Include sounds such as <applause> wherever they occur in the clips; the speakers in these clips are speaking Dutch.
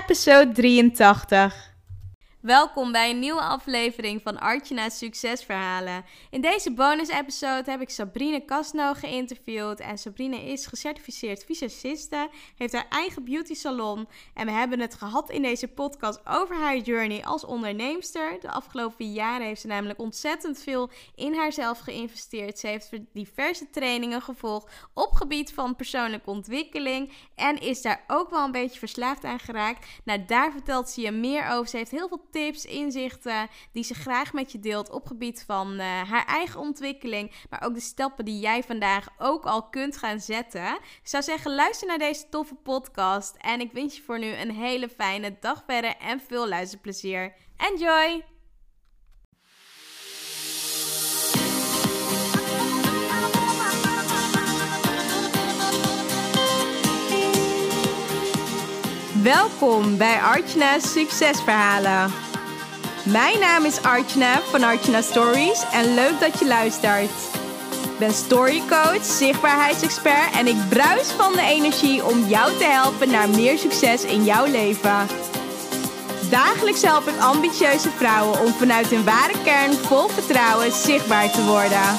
episode 83. Welkom bij een nieuwe aflevering van Artjana's Succesverhalen. In deze bonus-episode heb ik Sabrine Kasno geïnterviewd. En Sabrine is gecertificeerd visagiste, heeft haar eigen beauty salon. En we hebben het gehad in deze podcast over haar journey als onderneemster. De afgelopen jaren heeft ze namelijk ontzettend veel in haarzelf geïnvesteerd. Ze heeft diverse trainingen gevolgd op gebied van persoonlijke ontwikkeling. En is daar ook wel een beetje verslaafd aan geraakt. Nou, daar vertelt ze je meer over. Ze heeft heel veel tips, inzichten die ze graag met je deelt op gebied van uh, haar eigen ontwikkeling, maar ook de stappen die jij vandaag ook al kunt gaan zetten. Ik zou zeggen, luister naar deze toffe podcast en ik wens je voor nu een hele fijne dag verder en veel luisterplezier. Enjoy! Welkom bij Artjana's Succesverhalen. Mijn naam is Artjana van Artjana Stories en leuk dat je luistert. Ik ben storycoach, zichtbaarheidsexpert en ik bruis van de energie om jou te helpen naar meer succes in jouw leven. Dagelijks help ik ambitieuze vrouwen om vanuit hun ware kern vol vertrouwen zichtbaar te worden.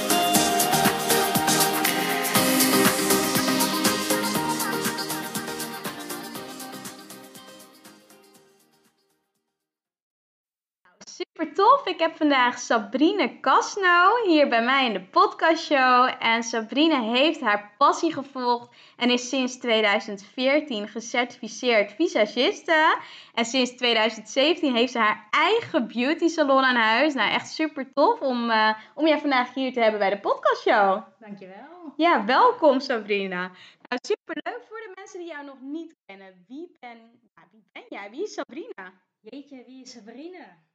Ik heb vandaag Sabrine Kasno hier bij mij in de podcastshow. En Sabrine heeft haar passie gevolgd en is sinds 2014 gecertificeerd visagiste. En sinds 2017 heeft ze haar eigen beauty salon aan huis. Nou, echt super tof om, uh, om jij vandaag hier te hebben bij de podcastshow. Dankjewel. Ja, welkom Sabrina. Nou, super leuk voor de mensen die jou nog niet kennen. Wie ben, nou, wie ben jij? Wie is Sabrina? Jeetje, wie is Sabrine?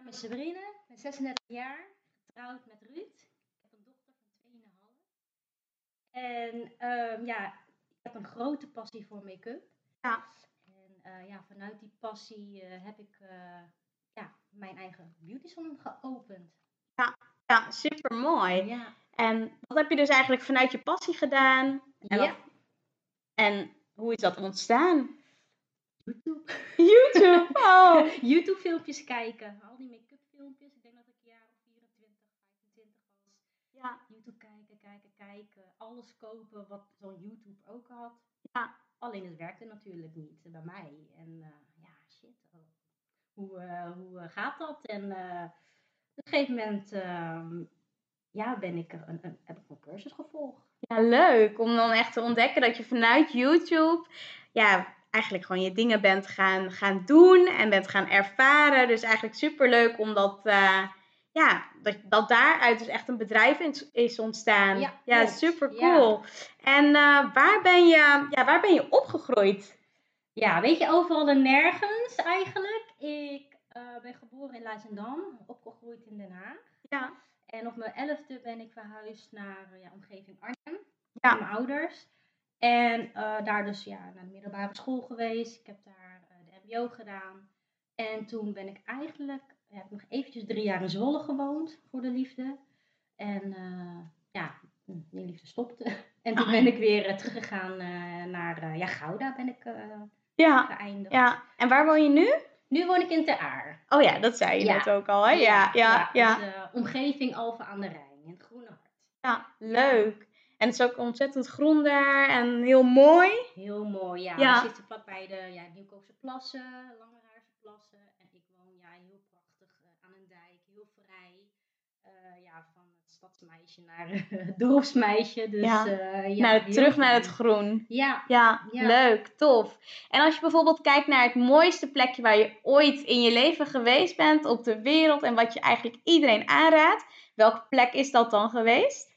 Naam is Sabrine, ik ben 36 jaar, getrouwd met Ruud. Ik heb een dochter van 2,5. En uh, ja, ik heb een grote passie voor make-up. Ja. En uh, ja, vanuit die passie uh, heb ik ja, mijn eigen beauty salon geopend. Ja, ja super mooi. Ja. En wat heb je dus eigenlijk vanuit je passie gedaan? En, Ja. wat- en hoe is dat ontstaan? YouTube. YouTube. <laughs> Oh. YouTube filmpjes kijken. Al die make-up filmpjes. Ik denk dat ik een jaar of 24, 25 was. Ja. YouTube kijken, kijken, kijken. Alles kopen wat zo'n YouTube ook had. Ja. Alleen het werkte natuurlijk niet bij mij. En eh, ja, shit. oh, Hoe, eh, hoe eh, gaat dat? En op een gegeven moment ehm, ja, ben ik een, een, heb ik een cursus gevolgd. Ja, leuk om dan echt te ontdekken dat je vanuit YouTube, ja, eigenlijk gewoon je dingen bent gaan, gaan doen en bent gaan ervaren. Dus eigenlijk super leuk om dat, eh, ja, dat, dat daaruit dus echt een bedrijf in- is ontstaan. Ja, ja super Ja. cool. En eh, waar, ben je, ja, waar ben je opgegroeid? Ja, weet je, overal en nergens eigenlijk. Ik eh, ben geboren in Leidschendam, opgegroeid in Den Haag. Ja. En op mijn elfde ben ik verhuisd naar ja, omgeving Arnhem. Ja. Met mijn ouders. En eh, daar dus ja, naar de middelbare school geweest. Ik heb daar eh, de mbo gedaan. En toen ben ik eigenlijk, ja, heb ik nog eventjes drie jaar in Zwolle gewoond voor de liefde. En eh, ja, die liefde stopte. <laughs> En toen ben ik weer teruggegaan naar ja, Gouda ben ik Ja. geëindigd. ja. En waar woon je nu? Nu woon ik in Ter Aar. Oh ja, dat zei je Ja. net ook al, hè? Ja, ja, ja. Dus, omgeving Alphen aan de Rijn, in het Groene Hart. Ja, leuk. En het is ook ontzettend groen daar en heel mooi. Heel mooi, ja. Ja. We zitten vlakbij de ja, Nieuwkoopse plassen, Langeraarse plassen. En ik woon ja, heel prachtig eh, aan een dijk, heel vrij. Eh, ja, van het stadsmeisje naar <laughs> het dorpsmeisje. Dus, Ja. eh, ja, terug naar het groen. Ja, Ja, Ja. leuk, tof. En als je bijvoorbeeld kijkt naar het mooiste plekje waar je ooit in je leven geweest bent op de wereld en wat je eigenlijk iedereen aanraadt, welke plek is dat dan geweest?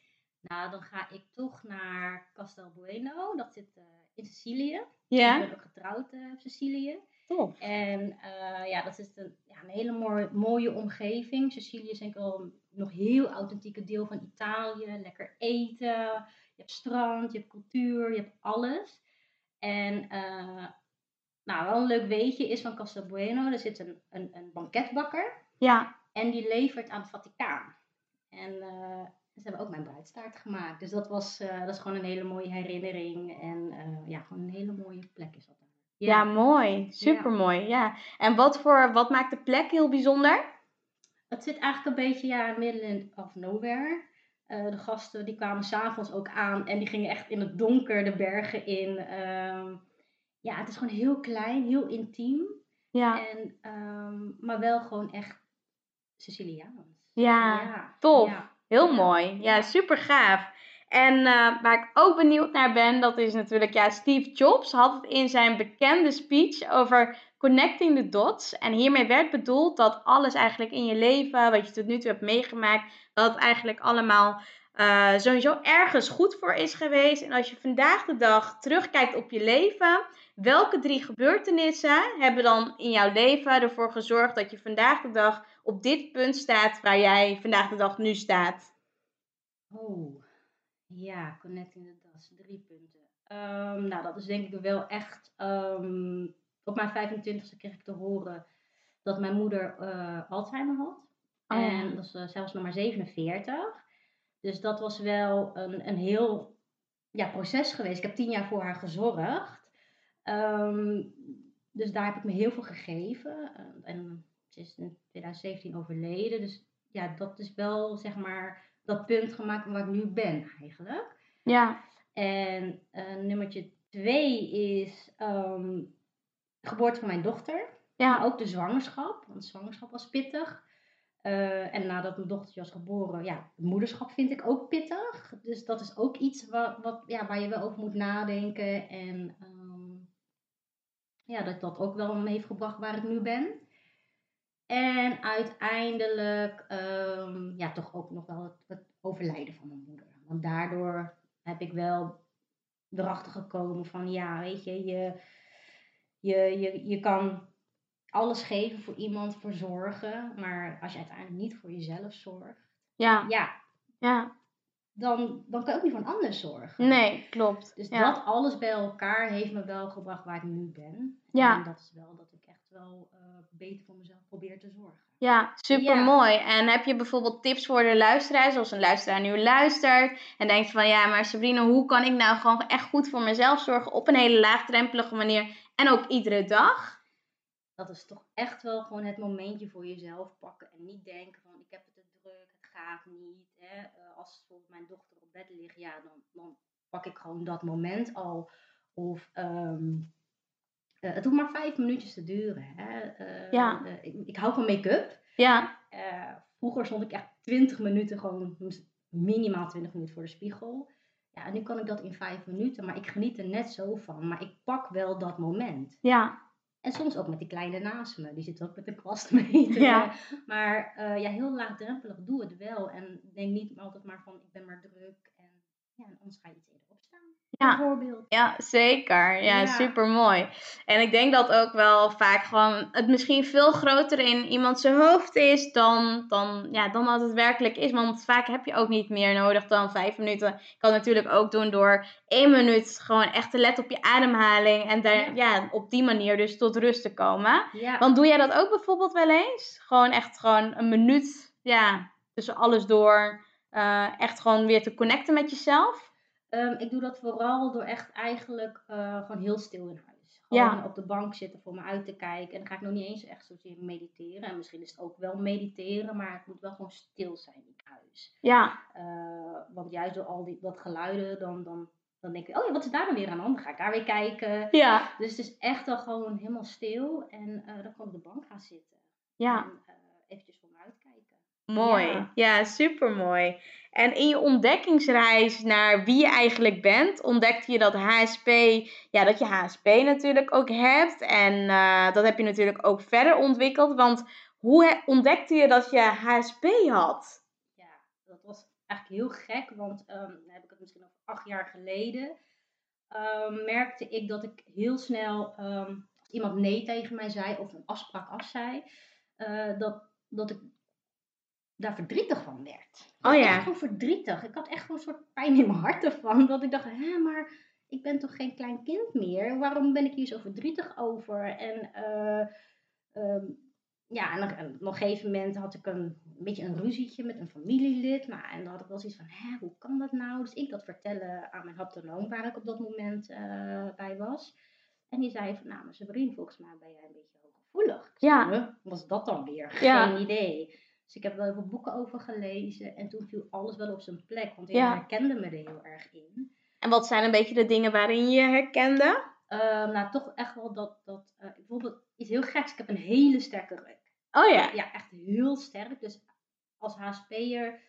Nou dan ga ik toch naar Castel Bueno. Dat zit eh, in Sicilië. Ik Ja, ben ook getrouwd eh, op Sicilië. tof. En eh, ja, dat is een, ja, een hele mooie, mooie omgeving. Sicilië is denk ik wel een nog heel authentieke deel van Italië. Lekker eten, je hebt strand, je hebt cultuur, je hebt alles. En eh, nou, wel een leuk weetje is van Casa Bueno. Er zit een, een, een banketbakker. Ja. En die levert aan het Vaticaan. En ze hebben ook mijn bruidstaart gemaakt. Dus dat, was, uh, dat is gewoon een hele mooie herinnering. En uh, ja, gewoon een hele mooie plek is dat. Ja, ja mooi. Supermooi. Ja. ja. En wat, voor, wat maakt de plek heel bijzonder? Het zit eigenlijk een beetje ja, midden of nowhere. Uh, de gasten die kwamen s'avonds ook aan en die gingen echt in het donker de bergen in. Uh, ja, het is gewoon heel klein, heel intiem. Ja. En, um, maar wel gewoon echt Siciliaans. Ja, ja. tof. Ja. Heel mooi. Ja, super gaaf. En uh, waar ik ook benieuwd naar ben, dat is natuurlijk, ja, Steve Jobs had het in zijn bekende speech over connecting the dots. En hiermee werd bedoeld dat alles eigenlijk in je leven, wat je tot nu toe hebt meegemaakt, dat het eigenlijk allemaal uh, sowieso ergens goed voor is geweest. En als je vandaag de dag terugkijkt op je leven, welke drie gebeurtenissen hebben dan in jouw leven ervoor gezorgd dat je vandaag de dag op dit punt staat waar jij vandaag de dag nu staat? Oh, ja, connecting the dots, drie punten. Um, nou, dat is denk ik wel echt. Um, op mijn 25e kreeg ik te horen dat mijn moeder uh, Alzheimer had. Oh, en dat was, uh, zij was nog maar 47. Dus dat was wel een, een heel ja, proces geweest. Ik heb tien jaar voor haar gezorgd. Um, dus daar heb ik me heel veel gegeven. Uh, en ze is in 2017 overleden. Dus ja, dat is wel zeg maar dat punt gemaakt waar ik nu ben eigenlijk. Ja. En uh, nummertje twee is um, de geboorte van mijn dochter. Ja. Maar ook de zwangerschap, want de zwangerschap was pittig. Uh, en nadat mijn dochtertje was geboren, ja, moederschap vind ik ook pittig. Dus dat is ook iets wat, wat, ja, waar je wel over moet nadenken. En um, ja, dat dat ook wel me heeft gebracht waar ik nu ben. En uiteindelijk, um, ja, toch ook nog wel het, het, overlijden van mijn moeder. Want daardoor heb ik wel erachter gekomen van, ja, weet je, je, je, je, je kan alles geven voor iemand, voor zorgen. Maar als je uiteindelijk niet voor jezelf zorgt, ja. Ja, ja. Dan, dan kan je ook niet voor een ander zorgen. Nee, klopt. Dus dat alles bij elkaar heeft me wel gebracht waar ik nu ben. Ja. En dat is wel dat ik echt wel uh, beter voor mezelf probeer te zorgen. Ja, super mooi. En heb je bijvoorbeeld tips voor de luisteraar, zoals een luisteraar nu luistert en denkt van ja, maar Sabrina, hoe kan ik nou gewoon echt goed voor mezelf zorgen op een hele laagdrempelige manier en ook iedere dag? Dat is toch echt wel gewoon het momentje voor jezelf pakken. En niet denken van ik heb het te druk, het gaat niet. Hè. Uh, als bijvoorbeeld mijn dochter op bed ligt, ja, dan, dan pak ik gewoon dat moment al. Of um, uh, het hoeft maar vijf minuutjes te duren. Hè. Uh, ja. Ik, ik, hou van make-up. Ja. vroeger stond ik echt twintig minuten, gewoon minimaal twintig minuten voor de spiegel. Ja, nu kan ik dat in vijf minuten, maar ik geniet er net zo van. Maar ik pak wel dat moment. Ja. En soms ook met die kleine naast me. Die zit ook met de kwast mee. <laughs> Ja. Maar uh, ja, heel laagdrempelig. Doe het wel. En denk niet altijd maar van ik ben maar druk. En ja, en anders ga je iets eerder Ja. Bijvoorbeeld. Ja, zeker. Ja, ja, super mooi. En ik denk dat ook wel vaak gewoon het misschien veel groter in iemand zijn hoofd is dan, dan, ja, dan dat het werkelijk is. Want vaak heb je ook niet meer nodig dan vijf minuten. Ik kan het natuurlijk ook doen door één minuut gewoon echt te letten op je ademhaling. En daar, ja. op die manier dus tot rust te komen. Ja. Want doe jij dat ook bijvoorbeeld wel eens? Gewoon echt gewoon een minuut, ja, tussen alles door. Uh, echt gewoon weer te connecten met jezelf? Um, ik doe dat vooral door echt eigenlijk uh, gewoon heel stil in huis. Gewoon ja. op de bank zitten voor me uit te kijken. En dan ga ik nog niet eens echt zozeer mediteren. En misschien is het ook wel mediteren, maar het moet wel gewoon stil zijn in huis. Ja. Uh, want juist door al die dat geluiden, dan, dan, dan denk ik, oh ja, wat is daar dan weer aan de hand? Dan ga ik daar weer kijken. Ja. Dus het is echt al gewoon helemaal stil. En uh, dan kan ik op de bank gaan zitten. Ja. En eventjes voor me uitkijken. Mooi. Ja, ja super mooi. En in je ontdekkingsreis naar wie je eigenlijk bent, ontdekte je dat HSP, ja, dat je HSP natuurlijk ook hebt. En uh, dat heb je natuurlijk ook verder ontwikkeld. Want hoe ontdekte je dat je HSP had? Ja, dat was eigenlijk heel gek, want dan heb ik het misschien nog acht jaar geleden. Um, merkte ik dat ik heel snel, um, als iemand nee tegen mij zei of een afspraak af zei, uh, dat, dat ik daar verdrietig van werd. Oh ja. Echt gewoon verdrietig. Ik had echt gewoon een soort pijn in mijn hart ervan. Dat ik dacht, hè, maar ik ben toch geen klein kind meer? Waarom ben ik hier zo verdrietig over? En eh, ehm, ja, en op een gegeven moment had ik een, een, beetje een ruzietje met een familielid. Maar, en dan had ik wel zoiets van, hè, hoe kan dat nou? Dus ik dat vertellen aan mijn haptonoom, waar ik op dat moment uh, bij was. En die zei van, nou, mijn vriend, volgens mij ben jij een beetje hooggevoelig. Ja. Zei, was dat dan weer? Geen idee. Dus ik heb wel even boeken over gelezen. En toen viel alles wel op zijn plek. Want ik herkende me er heel erg in. En wat zijn een beetje de dingen waarin je herkende? Uh, nou, toch echt wel dat, dat uh, bijvoorbeeld iets heel geks. Ik heb een hele sterke reuk. Oh ja? Ja, echt heel sterk. Dus als HSP'er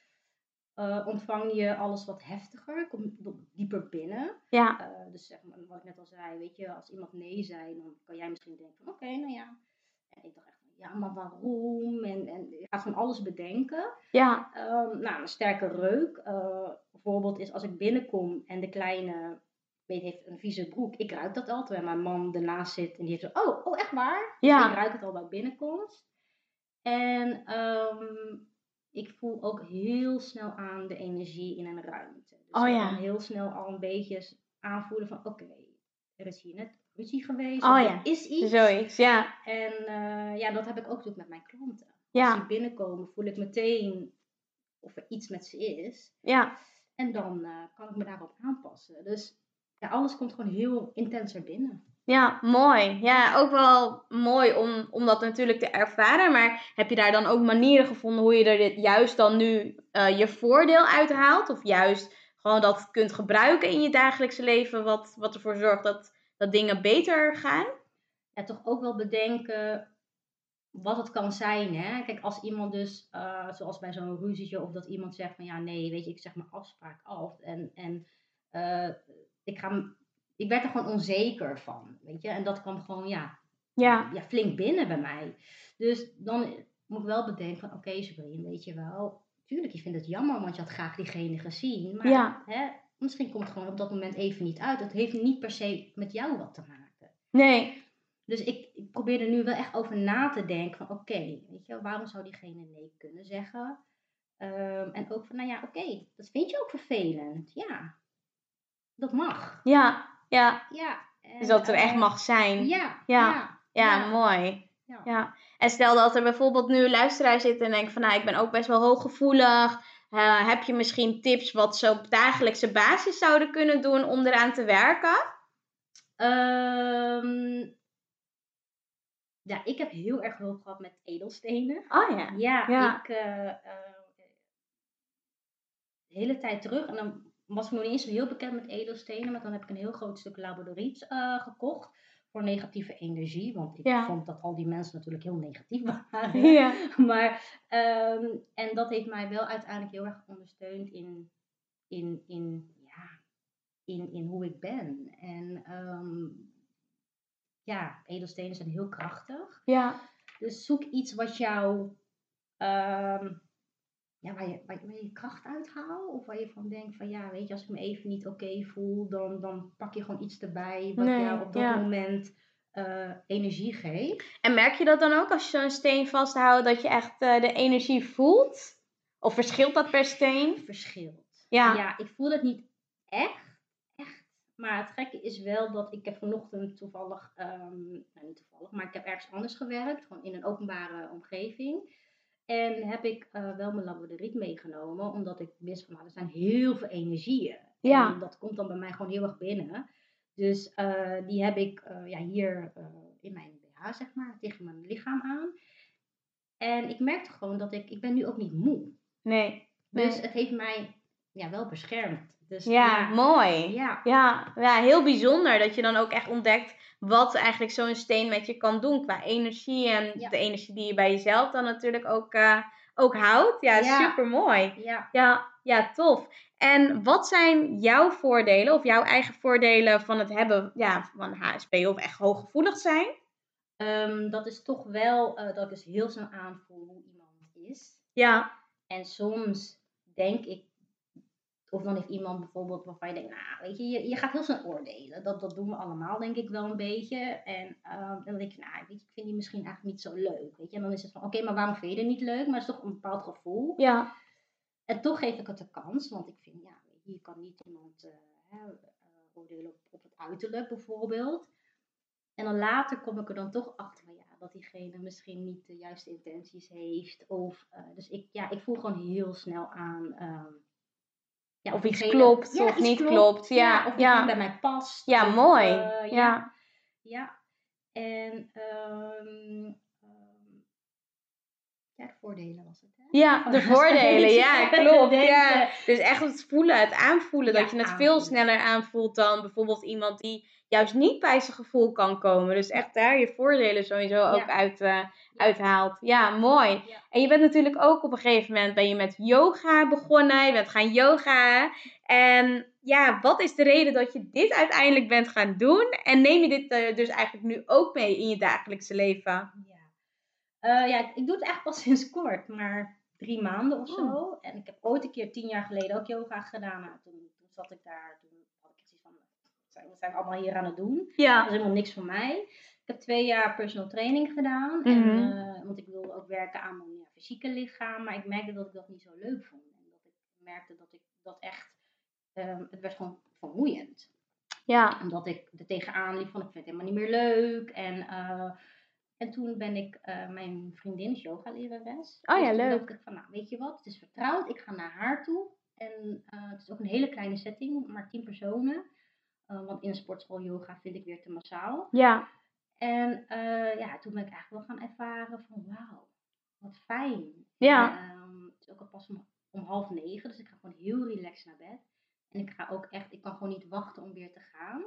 uh, ontvang je alles wat heftiger, komt dieper binnen. Ja. Uh, dus zeg maar, wat ik net al zei, weet je, als iemand nee zei, dan kan jij misschien denken van oké, nou ja. En ik dacht ja, maar waarom? En, en je gaat van alles bedenken. Ja. Um, nou, een sterke reuk. Uh, bijvoorbeeld is als ik binnenkom en de kleine weet, heeft een vieze broek. Ik ruik dat al, terwijl mijn man ernaast zit en die heeft zo, oh, oh echt waar? Ja. Dus ik ruik het al bij binnenkomst. En um, ik voel ook heel snel aan de energie in een ruimte. Dus oh, ja. ik kan heel snel al een beetje aanvoelen van oké, er is hier net ruzie geweest. Oh ja. Is iets. Zoiets, ja. En uh, ja, dat heb ik ook natuurlijk met mijn klanten. Ja. Als die binnenkomen, voel ik meteen of er iets met ze is. Ja. En dan uh, kan ik me daarop aanpassen. Dus ja, alles komt gewoon heel intenser binnen. Ja, mooi. Ja, ook wel mooi om, om dat natuurlijk te ervaren. Maar heb je daar dan ook manieren gevonden hoe je er dit juist dan nu uh, je voordeel uithaalt? Of juist gewoon dat kunt gebruiken in je dagelijkse leven, wat, wat ervoor zorgt dat, dat dingen beter gaan? Ja, toch ook wel bedenken wat het kan zijn. Hè? Kijk, als iemand dus, uh, zoals bij zo'n ruzietje, of dat iemand zegt van ja, nee, weet je, ik zeg mijn afspraak af. En, en uh, ik ga ik werd er gewoon onzeker van, weet je. En dat kwam gewoon, ja, ja. ja flink binnen bij mij. Dus dan moet ik wel bedenken van, oké okay, weet je wel. Tuurlijk, je vindt het jammer, want je had graag diegene gezien. Maar ja. hè, misschien komt het gewoon op dat moment even niet uit. Het heeft niet per se met jou wat te maken. Nee. Dus ik, ik probeer er nu wel echt over na te denken van, oké, weet je waarom zou diegene nee kunnen zeggen? Um, en ook van, nou ja, oké, dat vind je ook vervelend. Ja, dat mag. Ja, ja. ja dus dat er echt eh, mag zijn. Ja. Ja, ja, mooi. Ja. En stel dat er bijvoorbeeld nu luisteraar zit en denkt van nou, ik ben ook best wel hooggevoelig. Uh, heb je misschien tips wat ze op dagelijkse basis zouden kunnen doen om eraan te werken? Um, ja, ik heb heel erg hulp gehad met edelstenen. Oh ja. Ja, ik uh, de hele tijd terug. En dan was ik nog niet eens zo heel bekend met edelstenen, maar dan heb ik een heel groot stuk labradoriet gekocht voor negatieve energie. Want ik vond dat al die mensen natuurlijk heel negatief <laughs> waren. Ja. maar, um, en dat heeft mij wel uiteindelijk heel erg ondersteund in, in, in, ja, in, in hoe ik ben. En um, ja, edelstenen zijn heel krachtig. Ja. Dus zoek iets wat jou um, ja, waar, je, waar, je, kracht uithaalt. Of waar je van denkt van ja, weet je, als ik me even niet oké voel, dan, dan pak je gewoon iets erbij wat nee, jou op dat moment uh, energie geeft. En merk je dat dan ook als je zo'n steen vasthoudt, dat je echt uh, de energie voelt? Of verschilt dat per steen? Verschilt. Ja. ja, ik voel het niet echt, echt. Maar het gekke is wel dat ik heb vanochtend toevallig, um, nou niet toevallig, maar ik heb ergens anders gewerkt. Gewoon in een openbare omgeving. En heb ik uh, wel mijn labradoriet meegenomen, omdat ik wist van nou, er zijn heel veel energieën. Ja. En dat komt dan bij mij gewoon heel erg binnen. Dus uh, die heb ik uh, ja, hier in mijn BH, zeg maar, tegen mijn lichaam aan. En ik merkte gewoon dat ik, ik ben nu ook niet moe. Nee. Dus het heeft mij ja, wel beschermd. Dus, ja, mooi. Ja. Ja, ja, heel bijzonder dat je dan ook echt ontdekt wat eigenlijk zo'n steen met je kan doen qua energie en de energie die je bij jezelf dan natuurlijk ook, uh, ook houdt. Ja, ja. super mooi. Ja. ja. Ja, tof. En wat zijn jouw voordelen of jouw eigen voordelen van het hebben ja, van HSP of echt hooggevoelig zijn? Um, dat is toch wel uh, dat ik dus heel snel aanvoel hoe iemand is. Ja. En soms denk ik of dan heeft iemand bijvoorbeeld waarvan je denkt, nou, weet je, je, je gaat heel snel oordelen. Dat, dat doen we allemaal, denk ik wel een beetje. En uh, dan denk je, nou, weet je, ik vind die misschien eigenlijk niet zo leuk. Weet je, en dan is het van, oké, maar waarom vind je het niet leuk? Maar het is toch een bepaald gevoel. Ja. En toch geef ik het de kans, want ik vind, ja, je, je kan niet iemand uh, oordelen op, op het uiterlijk bijvoorbeeld. En dan later kom ik er dan toch achter van ja, dat diegene misschien niet de juiste intenties heeft. Of, uh, dus ik, ja, ik voel gewoon heel snel aan. Um, ja, of iets klopt ja, of niet klopt. Ja, ja of ja. bij mij past. Ja, of, mooi. Uh, ja. ja. En um, ja, de voordelen was het. Hè? Ja, de <laughs> voordelen. Ja, <laughs> klopt. Ja. Dus echt het voelen, het aanvoelen. dat je het veel sneller aanvoelt dan bijvoorbeeld iemand die juist niet bij zijn gevoel kan komen. Dus echt daar je voordelen sowieso ook uit, uh, uithaalt. Ja, mooi. En je bent natuurlijk ook op een gegeven moment ben je met yoga begonnen. Je bent gaan yoga. En ja, wat is de reden dat je dit uiteindelijk bent gaan doen? En neem je dit uh, dus eigenlijk nu ook mee in je dagelijkse leven? Uh, ja, ik doe het echt pas <laughs> sinds kort, maar drie maanden of zo. Oh. En ik heb ooit een keer tien jaar geleden ook yoga gedaan. Nou, toen, toen zat ik daar, toen had ik iets van, wat zijn we allemaal hier aan het doen? Ja. Dat is helemaal niks voor mij. Ik heb twee jaar personal training gedaan. en, uh, want ik wilde ook werken aan mijn ja, fysieke lichaam. Maar ik merkte dat ik dat niet zo leuk vond. En dat ik merkte dat ik dat echt, um, het werd gewoon vermoeiend. Ja. Omdat ik er tegenaan liep van ik vind het helemaal niet meer leuk. En uh, en toen ben ik, uh, mijn vriendin is yogalerares. Oh ja, dus leuk. Toen dacht ik van, nou weet je wat, het is vertrouwd. Ik ga naar haar toe. En uh, het is ook een hele kleine setting, maar tien personen. Uh, want in een sportschool yoga vind ik weer te massaal. Ja. En ja, toen ben ik eigenlijk wel gaan ervaren van, wauw, wat fijn. Ja. En, um, het is ook al pas om, om half negen, dus ik ga gewoon heel relaxed naar bed. En ik ga ook echt, ik kan gewoon niet wachten om weer te gaan.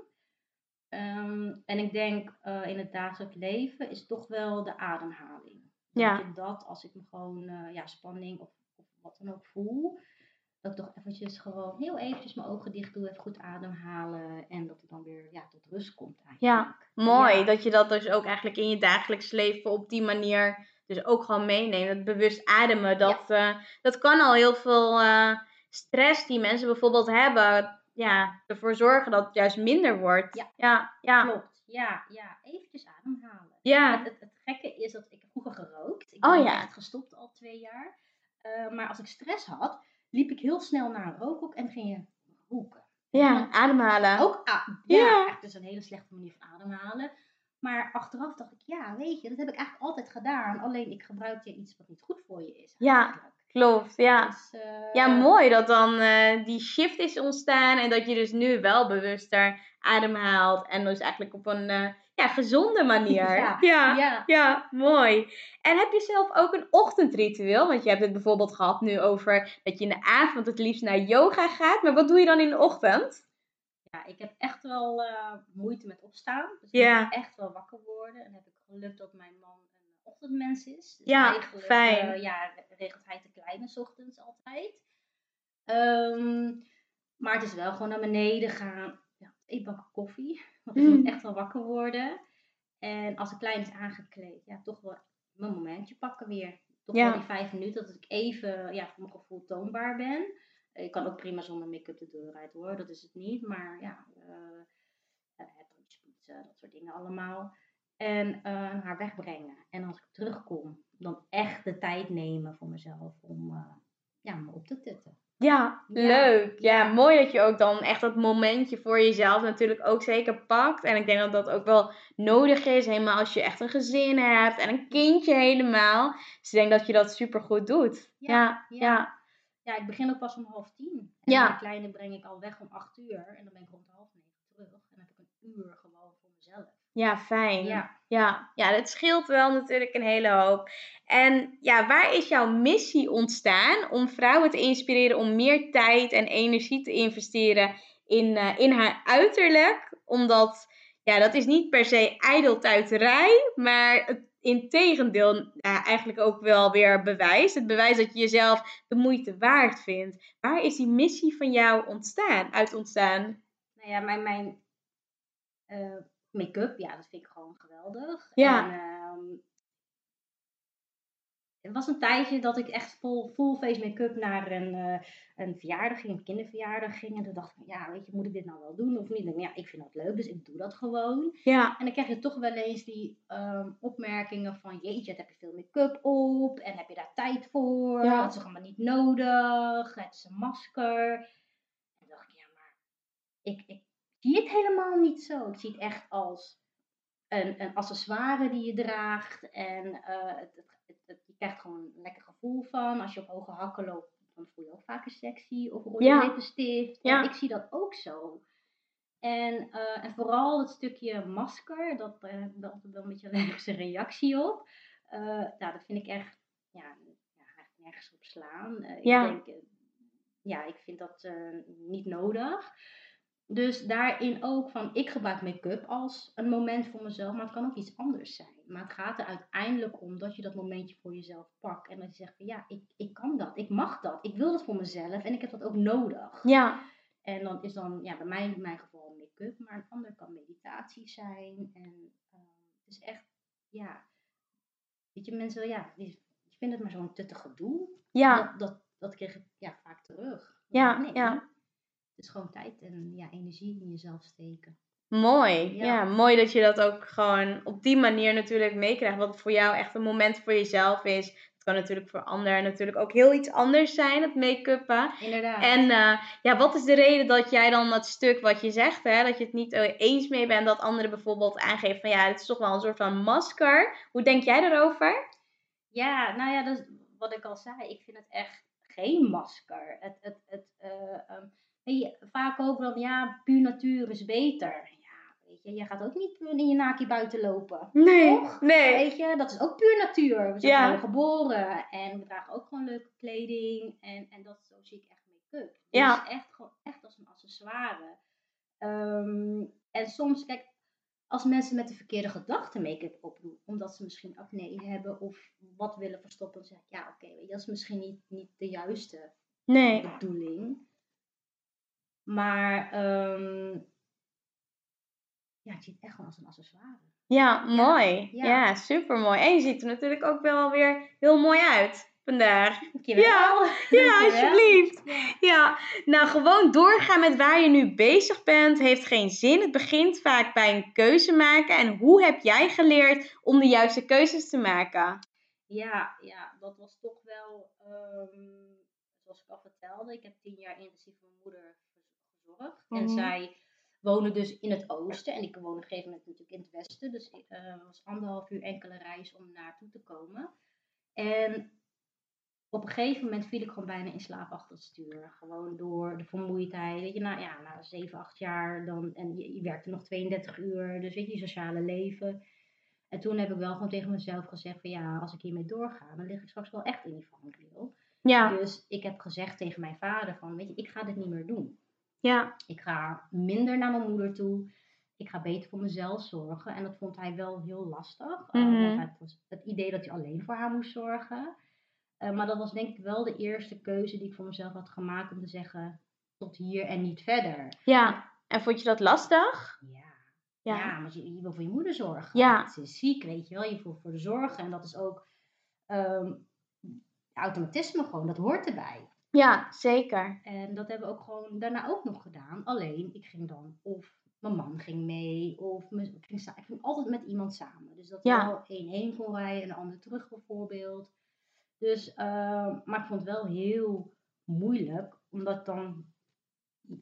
Um, en ik denk uh, in het dagelijks leven is toch wel de ademhaling. Ja. Dat, dat als ik me gewoon ja, spanning of, of, wat dan ook voel, dat ik toch eventjes gewoon heel eventjes mijn ogen dicht doe, even goed ademhalen en dat het dan weer ja, tot rust komt eigenlijk. Ja, mooi ja. dat je dat dus ook eigenlijk in je dagelijks leven op die manier dus ook gewoon meeneemt. Dat bewust ademen, dat, ja. uh, dat kan al heel veel stress die mensen bijvoorbeeld hebben ja, ervoor zorgen dat het juist minder wordt. Ja, ja. ja. klopt. Ja, ja, eventjes ademhalen. Ja. Het, het, het, gekke is dat ik vroeger gerookt. Ik oh, ben ja. echt gestopt al twee jaar. Uh, maar als ik stress had, liep ik heel snel naar een rookhoek en ging je roken. Ja, ademhalen. Ook ja, ja. echt dus een hele slechte manier van ademhalen. Maar achteraf dacht ik, ja, weet je, dat heb ik eigenlijk altijd gedaan. Alleen ik gebruikte iets wat niet goed voor je is. Ja, klopt. Ja, dus, uh, ja mooi dat dan uh, die shift is ontstaan. En dat je dus nu wel bewuster ademhaalt. En dus eigenlijk op een uh, ja, gezonde manier. Ja, ja, ja. ja, mooi. En heb je zelf ook een ochtendritueel? Want je hebt het bijvoorbeeld gehad nu over dat je in de avond het liefst naar yoga gaat. Maar wat doe je dan in de ochtend? Ja, ik heb echt wel uh, moeite met opstaan. Dus ja. ik moet echt wel wakker worden. En heb ik geluk dat mijn man een ochtendmens is. Dus ja, eigenlijk, fijn. Uh, ja, regelt hij te kleine ochtends altijd. Um, maar het is wel gewoon naar beneden gaan. Één bak koffie. Want ik mm. moet echt wel wakker worden. En als de klein is aangekleed, ja, toch wel mijn momentje pakken weer. Toch ja. wel die vijf minuten dat ik even ja, voor mijn gevoel toonbaar ben. Ik kan ook prima zonder make-up de deur uit hoor, dat is het niet. Maar ja, uh, het poetsen, dat soort dingen allemaal. En uh, haar wegbrengen. En als ik terugkom, dan echt de tijd nemen voor mezelf om uh, ja, me op te tutten. Ja, leuk. Ja, mooi dat je ook dan echt dat momentje voor jezelf natuurlijk ook zeker pakt. En ik denk dat dat ook wel nodig is, helemaal als je echt een gezin hebt en een kindje helemaal. Dus ik denk dat je dat super goed doet. Ja, ja. ja. Ja, ik begin ook pas om half tien. En ja. de kleine breng ik al weg om acht uur. En dan ben ik rond half negen terug. En dan heb ik een uur gewoon. Ja, fijn. Ja. Ja, ja dat scheelt wel natuurlijk een hele hoop. En ja, waar is jouw missie ontstaan om vrouwen te inspireren om meer tijd en energie te investeren in, uh, in haar uiterlijk? Omdat, ja, dat is niet per se ijdeltuiterij, maar het integendeel ja, eigenlijk ook wel weer bewijst. Het bewijs dat je jezelf de moeite waard vindt. Waar is die missie van jou ontstaan, uit ontstaan? Nou ja, mijn, mijn uh, make-up, ja, dat vind ik gewoon geweldig. Ja. En, um, het was een tijdje dat ik echt vol, full face make-up naar een, uh, een verjaardag ging, een kinderverjaardag ging. En toen dacht ik, ja, weet je, moet ik dit nou wel doen of niet? En ja, ik vind dat leuk, dus ik doe dat gewoon. Ja. En dan krijg je toch wel eens die um, opmerkingen van, jeetje, heb je veel make-up op? En heb je daar tijd voor? Ja. Dat is allemaal niet nodig. Het is een masker. En toen dacht ik, ja, maar ik, ik zie het helemaal niet zo. Ik zie het echt als een, een accessoire die je draagt. En eh, het, het, het, je krijgt gewoon een lekker gevoel van. Als je op hoge hakken loopt, dan voel je ook vaker sexy. Of rode Ja. lippenstift. Ja. Ik zie dat ook zo. En, eh, en vooral het stukje masker, dat ik altijd wel een beetje een <laughs> allergische reactie op. Eh, nou, dat vind ik echt, ja, ja nergens op slaan. Ja. Ik denk, ja, ik vind dat niet nodig. Dus daarin ook van, ik gebruik make-up als een moment voor mezelf, maar het kan ook iets anders zijn. Maar het gaat er uiteindelijk om dat je dat momentje voor jezelf pakt. En dat je zegt van, ja, ik, ik kan dat, ik mag dat, ik wil dat voor mezelf en ik heb dat ook nodig. Ja, En dan is dan, ja, bij mij in mijn geval make-up, maar een ander kan meditatie zijn. En eh, het is echt, ja, weet je, mensen, ja, die, die vinden het maar zo'n tuttig gedoe. ja, Dat, dat, dat kreeg ik ja, vaak terug. Ja, nee, ja. Het is gewoon tijd en ja, energie in jezelf steken. mooi. Ja. Ja. mooi dat je dat ook gewoon op die manier natuurlijk meekrijgt. Wat voor jou echt een moment voor jezelf is. Het kan natuurlijk voor anderen natuurlijk ook heel iets anders zijn, het make-uppen. Inderdaad. En eh, ja, wat is de reden dat jij dan dat stuk wat je zegt, hè, dat je het niet eh, eens mee bent, dat anderen bijvoorbeeld aangeven van ja, het is toch wel een soort van masker. Hoe denk jij daarover? Ja, nou ja, dat is wat ik al zei. Ik vind het echt geen masker. Het, het, het, eh, ehm, je, vaak ook dan, ja, puur natuur is beter. Ja, weet je, jij gaat ook niet in je naakje buiten lopen. Nee, Toch? nee. Weet je, dat is ook puur natuur. We zijn Ja. geboren en we dragen ook gewoon leuke kleding. En, en dat zo zie ik echt make-up. Dus Ja. echt, gewoon, echt als een accessoire. Ehm, en soms, kijk, als mensen met de verkeerde gedachten make-up opdoen, omdat ze misschien acne hebben of wat willen verstoppen, dan zeg ik, ja, oké, dat is misschien niet, niet de juiste Nee. bedoeling. Maar, ehm, ja, het echt gewoon als een accessoire. Ja, mooi. Ja, ja. super mooi. En je ziet er natuurlijk ook wel weer heel mooi uit vandaag. Dankjewel. Ja, <laughs> Ja, alsjeblieft. Ja. Nou gewoon doorgaan met waar je nu bezig bent heeft geen zin. Het begint vaak bij een keuze maken. En hoe heb jij geleerd om de juiste keuzes te maken? Ja, ja, dat was toch wel, ehm, zoals ik al vertelde, ik heb tien jaar intensief mijn moeder En Mhm. zij woonde dus in het oosten en ik woon op een gegeven moment natuurlijk in het westen. Dus ik, eh, het was anderhalf uur enkele reis om naartoe te komen. En op een gegeven moment viel ik gewoon bijna in slaap achter het stuur. Gewoon door de vermoeidheid. Weet je, na, ja, na 7, 8 jaar dan, en je, je werkte nog 32 uur, dus weet je, je sociale leven. En toen heb ik wel gewoon tegen mezelf gezegd van ja, als ik hiermee doorga, dan lig ik straks wel echt in die vangrail. Ja, Dus ik heb gezegd tegen mijn vader van, weet je, ik ga dit niet meer doen. Ja, Ik ga minder naar mijn moeder toe. Ik ga beter voor mezelf zorgen. En dat vond hij wel heel lastig. eh, Mhm. het idee dat hij alleen voor haar moest zorgen. Eh, maar dat was denk ik wel de eerste keuze die ik voor mezelf had gemaakt om te zeggen tot hier en niet verder. ja. En vond je dat lastig? Ja, Ja. ja want je, je wil voor je moeder zorgen. Ja. Ze is ziek, weet je wel. Je voelt voor de zorgen. En dat is ook ehm, automatisme gewoon. Dat hoort erbij. Ja, zeker. En dat hebben we ook gewoon daarna ook nog gedaan. Alleen, ik ging dan of mijn man ging mee, of ik ging, ik ging altijd met iemand samen. Dus dat Ja. wel één heen kon rijden en de ander terug bijvoorbeeld. Dus, ehm, maar ik vond het wel heel moeilijk, omdat dan,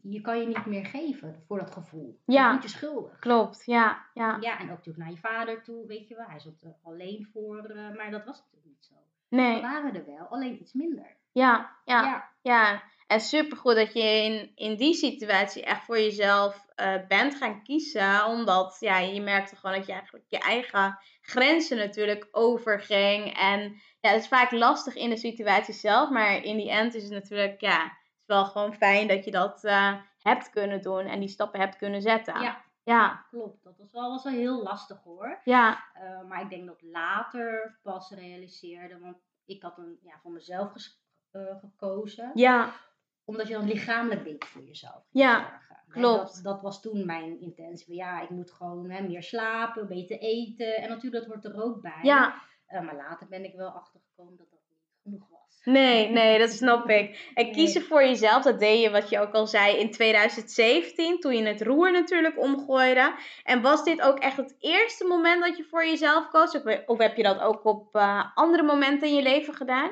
je kan je niet meer geven voor dat gevoel. Ja. Je voelt je schuldig. Klopt, ja, ja. Ja, en ook natuurlijk naar je vader toe, weet je wel. Hij zat er alleen voor, eh, maar dat was natuurlijk niet zo. We Nee, waren er wel, alleen iets minder. Ja, ja. ja. Ja, en supergoed dat je in, in die situatie echt voor jezelf eh, bent gaan kiezen. Omdat ja, je merkte gewoon dat je eigenlijk je eigen grenzen natuurlijk overging. En ja, het is vaak lastig in de situatie zelf. Maar in die end is het natuurlijk, ja, het is wel gewoon fijn dat je dat eh, hebt kunnen doen. En die stappen hebt kunnen zetten. Ja. Ja, Klopt, dat was wel, was wel heel lastig hoor. ja, Eh, maar ik denk dat later pas realiseerde, want ik had een, ja, voor mezelf ges- eh, gekozen. ja, Omdat je dan lichamelijk beter voor jezelf Ja, zorgen. Klopt. Dat, dat was toen mijn intentie. Ja, ik moet gewoon hè, meer slapen, beter eten. En natuurlijk, dat hoort er ook bij. ja. Eh, maar later ben ik wel achtergekomen dat dat niet genoeg was. Nee, nee, dat snap <laughs> ik. En Nee. kiezen voor jezelf, dat deed je, wat je ook al zei, in 2017, toen je het roer natuurlijk omgooide. En was dit ook echt het eerste moment dat je voor jezelf koos? Of, of heb je dat ook op eh, andere momenten in je leven gedaan?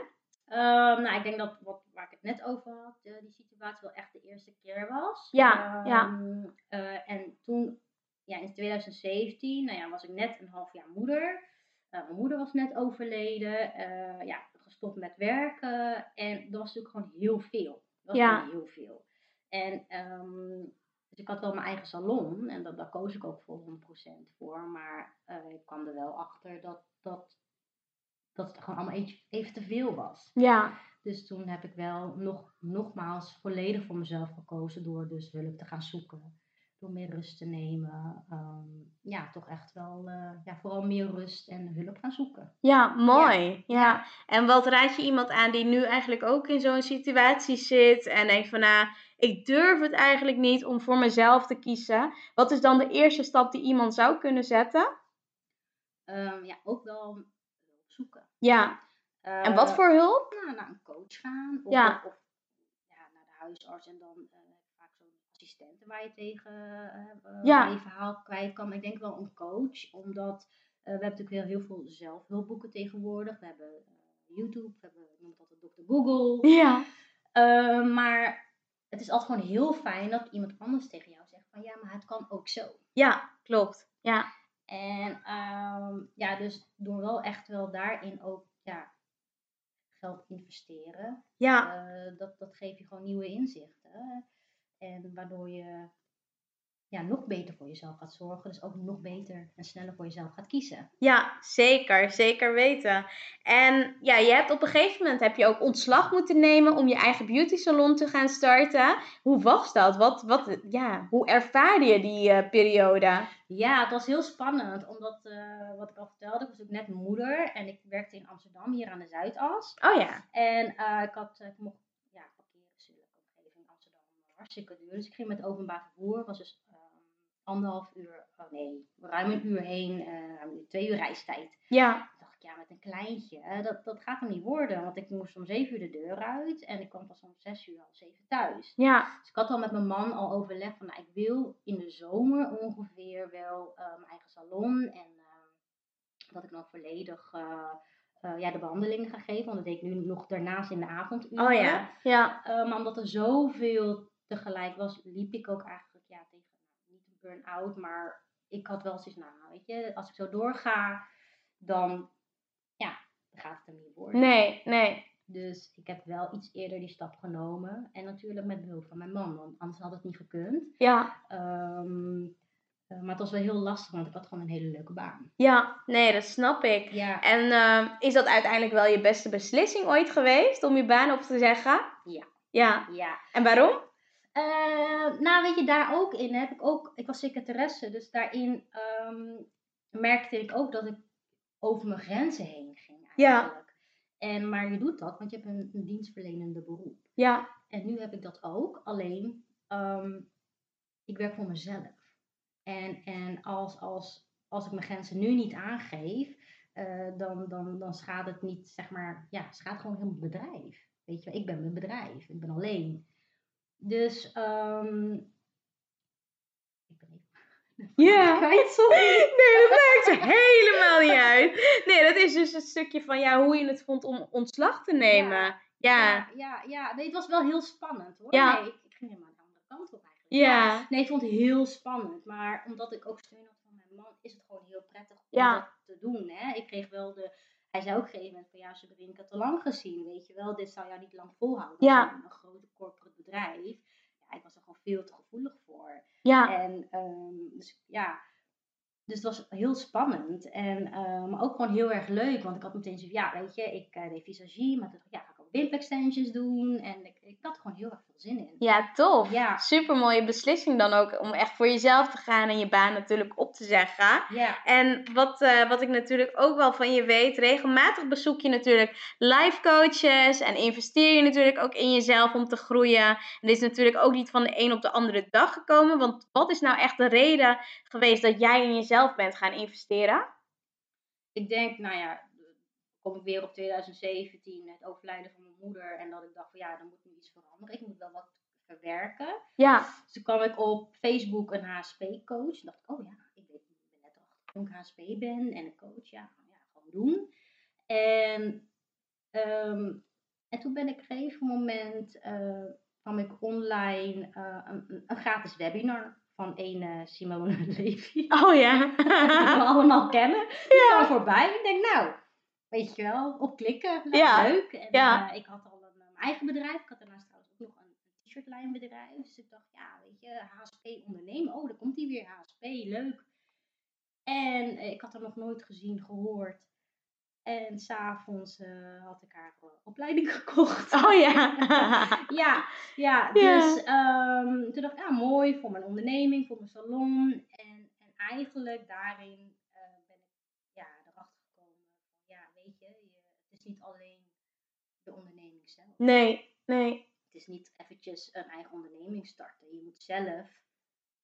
Ehm, nou, ik denk dat wat, waar ik het net over had, eh, die situatie wel echt de eerste keer was. Ja, ja. Ehm, eh, en toen, ja, in 2017, nou ja, was ik net een half jaar moeder. Eh, mijn moeder was net overleden, ja, gestopt met werken. En dat was natuurlijk gewoon heel veel. Dat was Ja. gewoon heel veel. En ehm, dus ik had wel mijn eigen salon en dat, daar koos ik ook voor 100% voor. Maar ik kwam er wel achter dat, dat, dat het gewoon allemaal even, te veel was. Ja, Dus toen heb ik wel nog, nogmaals volledig voor mezelf gekozen door dus hulp te gaan zoeken. Door meer rust te nemen. Ehm, ja, toch echt wel, eh, ja, vooral meer rust en hulp gaan zoeken. ja, mooi. Ja. En wat raad je iemand aan die nu eigenlijk ook in zo'n situatie zit en denkt van, nou, ik durf het eigenlijk niet om voor mezelf te kiezen. Wat is dan de eerste stap die iemand zou kunnen zetten? Ehm, ja, ook wel zoeken. Ja. En wat Eh, voor hulp? nou, naar een coach gaan. Of, Ja. of, of, ja, naar de huisarts en dan eh, vaak zo'n assistente waar je tegen Ja. waar je verhaal kwijt kan. Maar ik denk wel een coach, omdat we hebben natuurlijk heel, heel veel zelfhulpboeken tegenwoordig. We hebben YouTube, we hebben, ik noem het altijd Dr. Google. Ja. Maar het is altijd gewoon heel fijn dat iemand anders tegen jou zegt van ja, maar het kan ook zo. Ja, klopt. Ja. En ehm, ja, dus door wel echt wel daarin ook ja, geld investeren, Ja. eh, dat, dat geeft je gewoon nieuwe inzichten. En waardoor je ja, nog beter voor jezelf gaat zorgen. Dus ook nog beter en sneller voor jezelf gaat kiezen. Ja, zeker. Zeker weten. En ja, je hebt op een gegeven moment heb je ook ontslag moeten nemen om je eigen beauty salon te gaan starten. Hoe was dat? Wat, wat, ja, hoe ervaarde je die eh, periode? Ja, het was heel spannend. Omdat, eh, wat ik al vertelde, ik was ook net moeder. En ik werkte in Amsterdam, hier aan de Zuidas. Oh ja. En eh, ik, had, eh, ik mocht ja, parkeren zulke omgeving in Amsterdam hartstikke duur. Dus ik ging met openbaar vervoer. was dus ehm, anderhalf uur, oh nee, ruim een uur heen. ruim twee uur reistijd. Ja. Ja, met een kleintje, dat, dat gaat er niet worden. Want ik moest om zeven uur de deur uit. En ik kwam pas om zes uur, half zeven thuis. Ja. Dus ik had al met mijn man al overlegd van, nou, ik wil in de zomer ongeveer wel eh, mijn eigen salon. En eh, dat ik dan volledig eh, eh, ja, de behandelingen ga geven. Want dat deed ik nu nog daarnaast in de avonduren. Oh ja. Ja. Eh, maar omdat er zoveel tegelijk was, liep ik ook eigenlijk ja, tegen, nou, niet een burn-out, maar ik had wel zoiets, nou weet je, als ik zo doorga, dan gaat het er niet worden. Nee, nee. Dus ik heb wel iets eerder die stap genomen. En natuurlijk met behulp van mijn man, want anders had het niet gekund. Ja. Ehm, eh, maar het was wel heel lastig, want ik had gewoon een hele leuke baan. Ja. Nee, dat snap ik. Ja, En eh, is dat uiteindelijk wel je beste beslissing ooit geweest om je baan op te zeggen? Ja. Ja. ja. En waarom? Eh, nou, weet je, daar ook in heb ik ook, ik was secretaresse, dus daarin ehm, merkte ik ook dat ik over mijn grenzen heen ging Ja. En, maar je doet dat, want je hebt een, een dienstverlenende beroep. Ja. En nu heb ik dat ook, alleen ehm, ik werk voor mezelf. En, en als, als, als ik mijn grenzen nu niet aangeef, eh, dan, dan, dan schaadt het niet, zeg maar, ja, schaadt gewoon heel mijn bedrijf. Weet je, wel, ik ben mijn bedrijf, ik ben alleen. Dus, ehm Ja. <laughs> kwijt. Nee, dat maakt helemaal niet uit. Nee, dat is dus een stukje van ja, hoe je het vond om ontslag te nemen. Ja. Ja. Ja, ja. Nee, het was wel heel spannend hoor. Ja. Nee, ik, ik ging helemaal aan de andere kant op eigenlijk. Ja. Nee, ik vond het heel spannend. Maar omdat ik ook steun had van mijn man, is het gewoon heel prettig om dat te doen. Hè? Ik kreeg wel de... Hij zei ook op een gegeven moment van ja, Sabrine, ik het te lang gezien, weet je wel. Dit zou jou niet lang volhouden. Ja. Een, een grote corporate bedrijf. Ja, ik was er gewoon veel te gevoelig voor. Ja. En ehm, dus ja, dus het was heel spannend. En, eh, maar ook gewoon heel erg leuk. Want ik had meteen zoiets, ja, weet je, ik eh, deed visagie, maar toen ik, ja, ga ik ook wimpextensions doen. En ik, ik had gewoon heel erg veel zin in. Ja, tof. Ja. Super mooie beslissing dan ook om echt voor jezelf te gaan en je baan natuurlijk op te zeggen. Ja, En wat, eh, wat ik natuurlijk ook wel van je weet, regelmatig bezoek je natuurlijk life coaches en investeer je natuurlijk ook in jezelf om te groeien. En dit is natuurlijk ook niet van de een op de andere dag gekomen, want wat is nou echt de reden geweest dat jij in jezelf bent gaan investeren? ik denk, nou ja, kom ik weer op 2017, het overlijden van mijn moeder. En dat ik dacht van ja, dan moet nu iets veranderen. Ik moet wel wat verwerken. Ja, Dus toen kwam ik op Facebook een HSP-coach. En dacht ik, oh ja, ik weet ik ben net achter dat ik HSP ben en een coach. Ja, nou ja, gewoon doen. En, ehm, En toen ben ik op een gegeven moment, uh, kwam ik online uh, een, een, gratis webinar van een Simone <laughs> Levy. Oh ja. <laughs> die we allemaal kennen. Die ja. kwam voorbij. Ik denk, nou, weet je wel, op klikken. Nou, ja. Leuk. En ja. ik had al een, mijn eigen bedrijf. Ik had daarnaast trouwens ook nog een t-shirtlijnbedrijf. Dus ik dacht, ja, weet je, HSP ondernemen. Oh, daar komt die weer, HSP, leuk. En ik had er nog nooit gezien, gehoord. En s'avonds uh, had ik haar opleiding <laughs> gekocht. Oh <laughs> ja. ja, ja, dus um, toen dacht ik, ja, mooi voor mijn onderneming, voor mijn salon. En, en eigenlijk daarin uh, ben ik ja, erachter gekomen van, ja, weet je, je, het is niet alleen de onderneming zelf. Nee, nee. Het is niet eventjes een eigen onderneming starten. Je moet zelf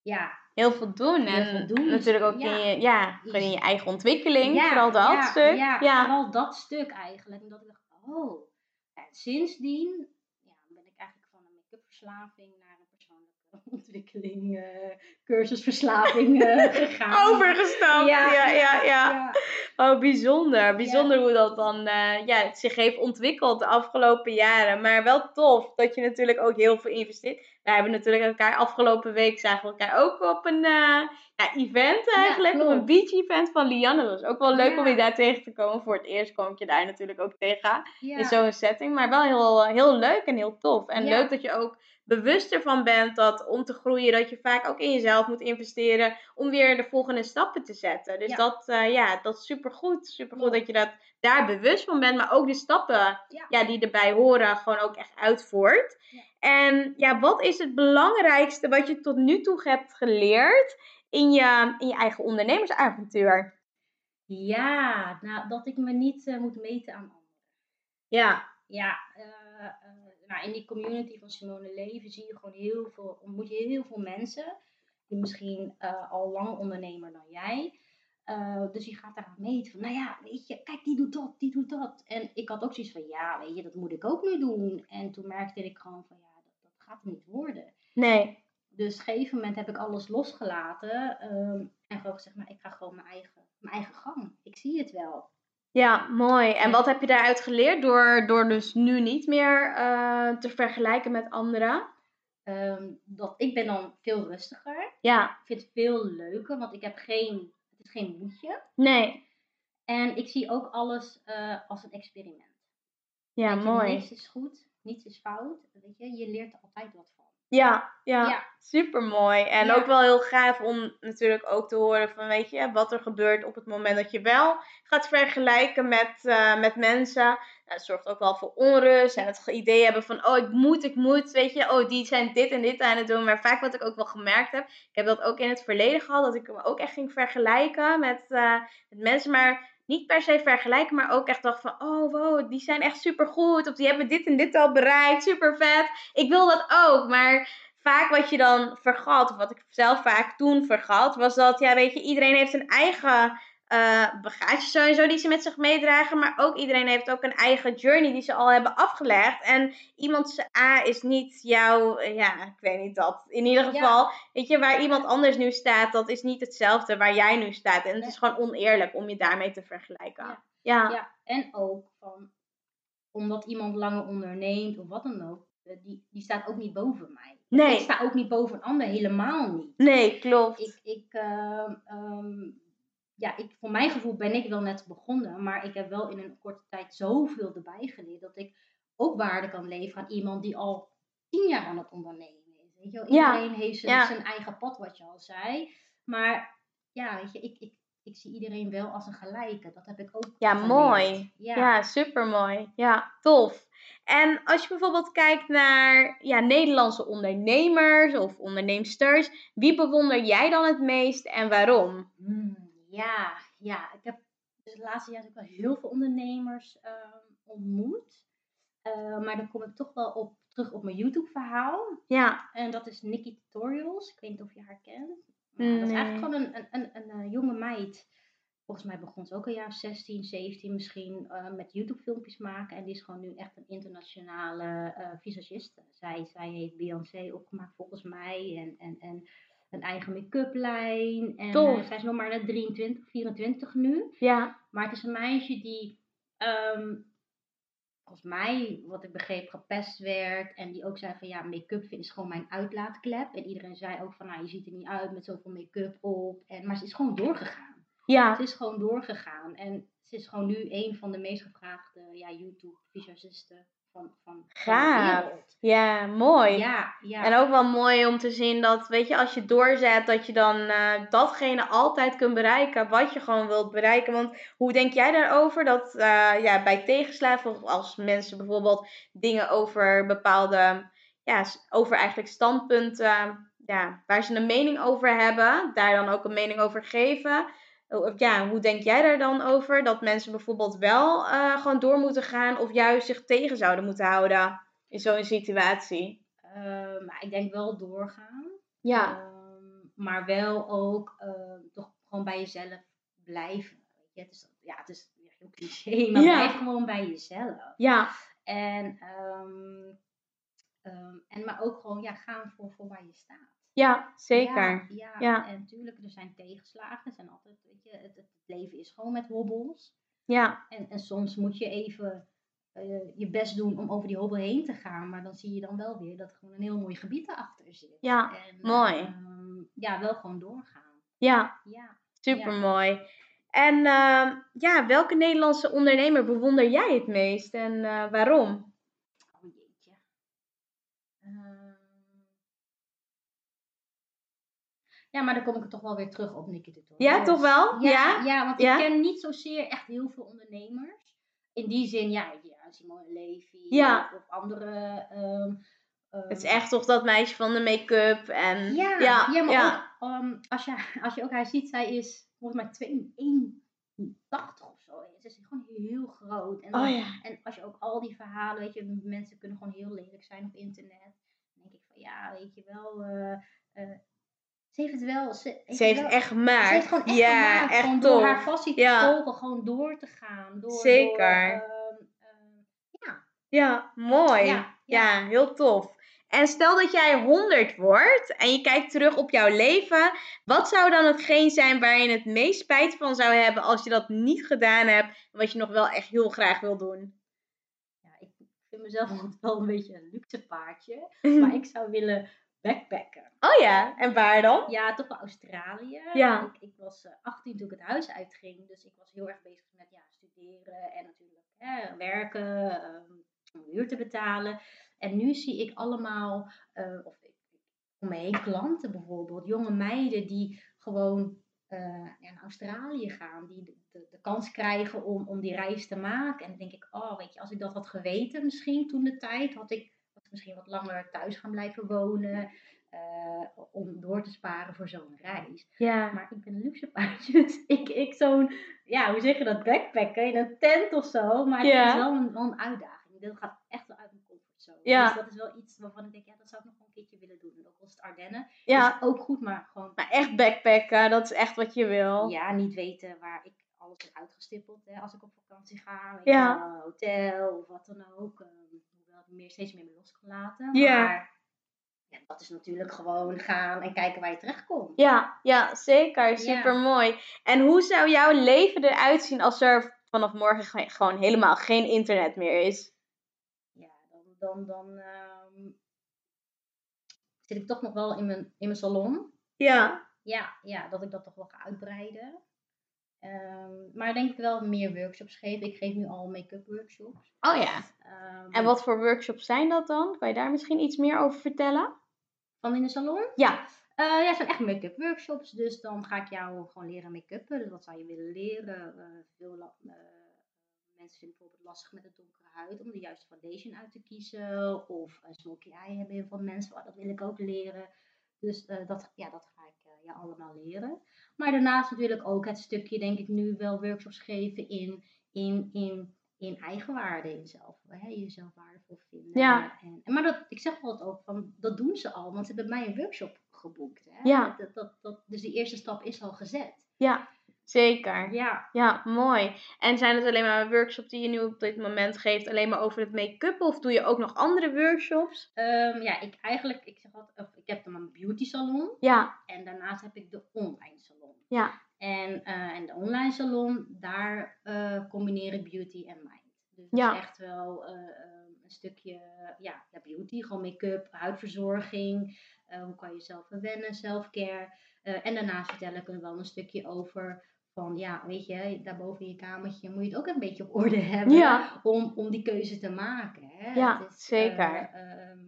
ja. heel veel doen. Heel en veel doen. natuurlijk ook in, je, ja, in je eigen ontwikkeling. vooral dat stuk. Ja, vooral dat stuk eigenlijk. En dat ik dacht, oh. En sindsdien ja, ben ik eigenlijk van een make-up verslaving naar <laughs> ontwikkeling, uh, cursusverslaving uh, <laughs> gegaan. Overgestapt. Ja, ja, ja, ja. Oh, bijzonder. Bijzonder hoe dat dan uh, ja, zich heeft ontwikkeld de afgelopen jaren. Maar wel tof dat je natuurlijk ook heel veel investeert we hebben natuurlijk elkaar afgelopen week zagen we elkaar ook op een ja, event eigenlijk. op een beach event van Lianne. Dat was ook wel leuk om je daar tegen te komen. Voor het eerst kom ik je daar natuurlijk ook tegen. In zo'n setting. Maar wel heel, heel leuk en heel tof. En leuk dat je ook bewust ervan bent dat om te groeien, dat je vaak ook in jezelf moet investeren om weer de volgende stappen te zetten. Dus dat, uh, ja, dat is supergoed. Supergoed dat je dat daar bewust van bent, maar ook de stappen ja. die erbij horen, gewoon ook echt uitvoert. En ja, wat is het belangrijkste wat je tot nu toe hebt geleerd in je, in je eigen ondernemersavontuur? Ja, nou, dat ik me niet uh, moet meten aan anderen. Ja. Ja, uh, nou, in die community van Simone Leven zie je gewoon heel veel, ontmoet je heel veel mensen. Die misschien al lang ondernemer dan jij. dus je gaat daar meten van, nou ja, weet je, kijk, die doet dat, die doet dat. En ik had ook zoiets van, ja, weet je, dat moet ik ook nu doen. En toen merkte ik gewoon van, ja, gaat het niet worden. Nee. Dus op een gegeven moment heb ik alles losgelaten ehm, en gewoon gezegd, maar ik ga gewoon mijn eigen, mijn eigen gang. Ik zie het wel. Ja, mooi. En wat heb je daaruit geleerd door, door dus nu niet meer uh, te vergelijken met anderen? Um, dat, ik ben dan veel rustiger. Ja. Ik vind het veel leuker, want ik heb geen, het is geen moedje. Nee. En ik zie ook alles uh, als een experiment. Ja, mooi. Niks is goed, niets is fout. Weet je, je leert er altijd wat van. Ja, ja, ja. super mooi. En ook wel heel gaaf om natuurlijk ook te horen van, weet je, wat er gebeurt op het moment dat je wel gaat vergelijken met, uh, met mensen. Nou, het zorgt ook wel voor onrust en het idee hebben van, oh, ik moet, ik moet, weet je, oh, die zijn dit en dit aan het doen. Maar vaak wat ik ook wel gemerkt heb, ik heb dat ook in het verleden gehad, dat ik me ook echt ging vergelijken met, uh, met mensen, maar niet per se vergelijken, maar ook echt dacht van, oh wow, die zijn echt super goed. Of die hebben dit en dit al bereikt, super vet. Ik wil dat ook. Maar vaak wat je dan vergat, of wat ik zelf vaak toen vergat, was dat, ja weet je, iedereen heeft een eigen uh, bagage sowieso die ze met zich meedragen. Maar ook iedereen heeft ook een eigen journey die ze al hebben afgelegd. En iemands A is niet jouw, ja, ik weet niet dat. In ieder geval, weet je, waar iemand anders nu staat, dat is niet hetzelfde waar jij nu staat. En het is gewoon oneerlijk om je daarmee te vergelijken. Ja. ja. ja. en ook van, omdat iemand langer onderneemt of wat dan ook, eh, die, die staat ook niet boven mij. Nee. Ik sta ook niet boven een ander, helemaal niet. Nee, klopt. Ik, ik uh, um, ja, ik, voor mijn gevoel ben ik wel net begonnen, maar ik heb wel in een korte tijd zoveel erbij geleerd dat ik ook waarde kan leveren aan iemand die al tien jaar aan het ondernemen is. Weet je wel? Iedereen heeft zijn, zijn, eigen pad, wat je al zei. Maar ja, weet je, ik, ik, ik zie iedereen wel als een gelijke. Dat heb ik ook. Ja, mooi. Ja, ja super mooi. Ja, tof. En als je bijvoorbeeld kijkt naar ja, Nederlandse ondernemers of onderneemsters, wie bewonder jij dan het meest en waarom? Hmm. Ja, ja. Ik heb dus het laatste jaar ook wel heel veel ondernemers uh, ontmoet. Uh, maar dan kom ik toch wel op, terug op mijn YouTube-verhaal. Ja. En dat is Nikki Tutorials. Ik weet niet of je haar kent. Maar Dat is eigenlijk gewoon een, een, een, een, een, jonge meid. Volgens mij begon ze ook een jaar 16, 17 misschien uh, met YouTube-filmpjes maken. En die is gewoon nu echt een internationale visagiste. Zij, zij heeft Beyoncé opgemaakt volgens mij. En, en, en een eigen make-up lijn. En uh, zij is nog maar net 23, 24 nu. Ja. Maar het is een meisje die um, volgens mij, wat ik begreep, gepest werd. En die ook zei van ja, make-up is gewoon mijn uitlaatklep. En iedereen zei ook van nou, je ziet er niet uit met zoveel make-up op. En, maar ze is gewoon doorgegaan. Ja. Ze is gewoon doorgegaan. En ze is gewoon nu een van de meest gevraagde ja, YouTube-visagisten van, van, van Gaaf. Ja, mooi. Ja, ja. En ook wel mooi om te zien dat, weet je, als je doorzet, dat je dan eh, datgene altijd kunt bereiken wat je gewoon wilt bereiken. Want hoe denk jij daarover dat eh, ja, bij tegenslagen, of als mensen bijvoorbeeld dingen over bepaalde, ja, over eigenlijk standpunten, ja, waar ze een mening over hebben, daar dan ook een mening over geven. Ja, hoe denk jij daar dan over? Dat mensen bijvoorbeeld wel eh, gewoon door moeten gaan of juist zich tegen zouden moeten houden in zo'n situatie? Ehm, maar ik denk wel doorgaan. Ja. Ehm, maar wel ook ehm, toch gewoon bij jezelf blijven. Je? Het is, ja, het is heel cliché, <laughs> maar Ja. blijf gewoon bij jezelf. Ja, En, en maar ook gewoon ja, gaan voor, voor waar je staat. ja, zeker. Ja, ja. Ja. en natuurlijk, er zijn tegenslagen. Er zijn altijd, weet je, het, het leven is gewoon met hobbels. Ja, En, en soms moet je even eh, je best doen om over die hobbel heen te gaan. Maar dan zie je dan wel weer dat er gewoon een heel mooi gebied erachter zit. Ja, En, mooi. ehm, ja, wel gewoon doorgaan. ja, Ja. super mooi. En ehm, ja, welke Nederlandse ondernemer bewonder jij het meest en eh, waarom? Oh jeetje. Ehm. Ja, maar dan kom ik er toch wel weer terug op Nicky de. Ja, toch wel? Ja, Ja? ja? want Ja? ik ken niet zozeer echt heel veel ondernemers. In die zin, ja, ja Simone Levy Ja. of, andere... ehm, Het is echt toch dat meisje van de make-up en Ja, ja, ja, maar ja. ook ehm, als, je, als je ook haar ziet, zij is volgens mij 281 of zo. Ze is gewoon heel groot. En, dan- Oh ja. en als je ook al die verhalen, weet je, mensen kunnen gewoon heel lelijk zijn op internet. Dan denk ik van ja, weet je wel, eh, eh, ze heeft het wel. Ze, Ze heeft wel- echt Ze gemaakt. heeft gewoon echt ja, gemaakt, echt gewoon door haar passie te Ja. volgen, gewoon door te gaan. Door, Zeker. Door, ehm, ja, mooi. Ja, Ja, heel tof. En stel dat jij 100 wordt en je kijkt terug op jouw leven, wat zou dan hetgeen zijn waar je het meest spijt van zou hebben als je dat niet gedaan hebt, wat je nog wel echt heel graag wil doen? ja, ik vind mezelf <laughs> altijd wel een beetje een luxe paardje. <laughs> Maar ik zou willen backpacken. Oh ja, en waar dan? Ja, toch wel Australië. Ja. Ik, ik was eh, 18 toen ik het huis uitging. Dus ik was heel erg bezig met ja, studeren en natuurlijk hè, werken, ehm, om huur te betalen. En nu zie ik allemaal, eh, of om me heen klanten bijvoorbeeld, jonge meiden die gewoon eh, naar Australië gaan. Die de, de, de kans krijgen om, om die reis te maken. En dan denk ik, oh weet je, als ik dat had geweten misschien toen de tijd, had ik, misschien wat langer thuis gaan blijven wonen. eh, om door te sparen voor zo'n reis. Ja. Maar ik ben een luxe paardje, <laughs> dus ik, ik zo'n, ja, hoe zeg je dat, backpacken in een tent of zo. Maar het is wel een, wel een uitdaging. Dat gaat echt wel uit mijn comfortzone. Ja. Dus dat is wel iets waarvan ik denk, ja, dat zou ik nog wel een keertje willen doen. En ook al is het Ardennen. Ja, Is ook goed, maar gewoon, maar echt backpacken, dat is echt wat je wil. ja, niet weten waar ik alles heb uitgestippeld. Hè, als ik op vakantie ga, weet Ja. wel, hotel of wat dan ook. ehm, hoewel ik meer, steeds meer me los kan laten. Ja. Maar ja, dat is natuurlijk gewoon gaan en kijken waar je terechtkomt. Ja, ja, zeker. Super mooi. En hoe zou jouw leven eruit zien als er vanaf morgen ge- gewoon helemaal geen internet meer is? Dan, dan, ehm, zit ik toch nog wel in mijn, in mijn salon. Ja. Ja, ja, dat ik dat toch wel ga uitbreiden. Ehm, maar denk ik wel meer workshops geven. Ik geef nu al make-up workshops. Oh ja. Ehm, En wat voor workshops zijn dat dan? Kan je daar misschien iets meer over vertellen? Van in de salon? Ja. Eh, ja, het zijn echt make-up workshops. Dus dan ga ik jou gewoon leren make-uppen. Dus wat zou je willen leren? Eh, veel eh, mensen vinden bijvoorbeeld lastig met een donkere huid om de juiste foundation uit te kiezen. Of een smoky eye hebben heel veel mensen. Oh, dat wil ik ook leren. Dus eh, dat, ja, dat ga ik jou allemaal leren. Maar daarnaast natuurlijk ook het stukje, denk ik, nu wel workshops geven in, in, in, in eigenwaarde. In zelf, hè, jezelf waardevol vinden. Ja. En, en, maar dat, ik zeg altijd ook, van, dat doen ze al. Want ze hebben mij een workshop geboekt. Hè? Ja. Dat, dat, dat, dus die eerste stap is al gezet. Ja, zeker. Ja. Ja, mooi. En zijn het alleen maar workshops die je nu op dit moment geeft, alleen maar over het make-up? Of doe je ook nog andere workshops? Ehm, ja, ik eigenlijk, ik zeg altijd, of ik heb dan een beauty salon. Ja, En daarnaast heb ik de online salon. ja, En, eh, en de online salon, daar eh, combineer ik beauty en mind. Dus Ja. is echt wel eh, ehm, een stukje ja, beauty, gewoon make-up, huidverzorging. hoe kan je jezelf verwennen, self-care. Eh, en daarnaast vertel ik er wel een stukje over van, ja, weet je, daarboven in je kamertje moet je het ook een beetje op orde <laughs> hebben Ja. om, om die keuze te maken. Hè? Ja, is, zeker. eh, ehm,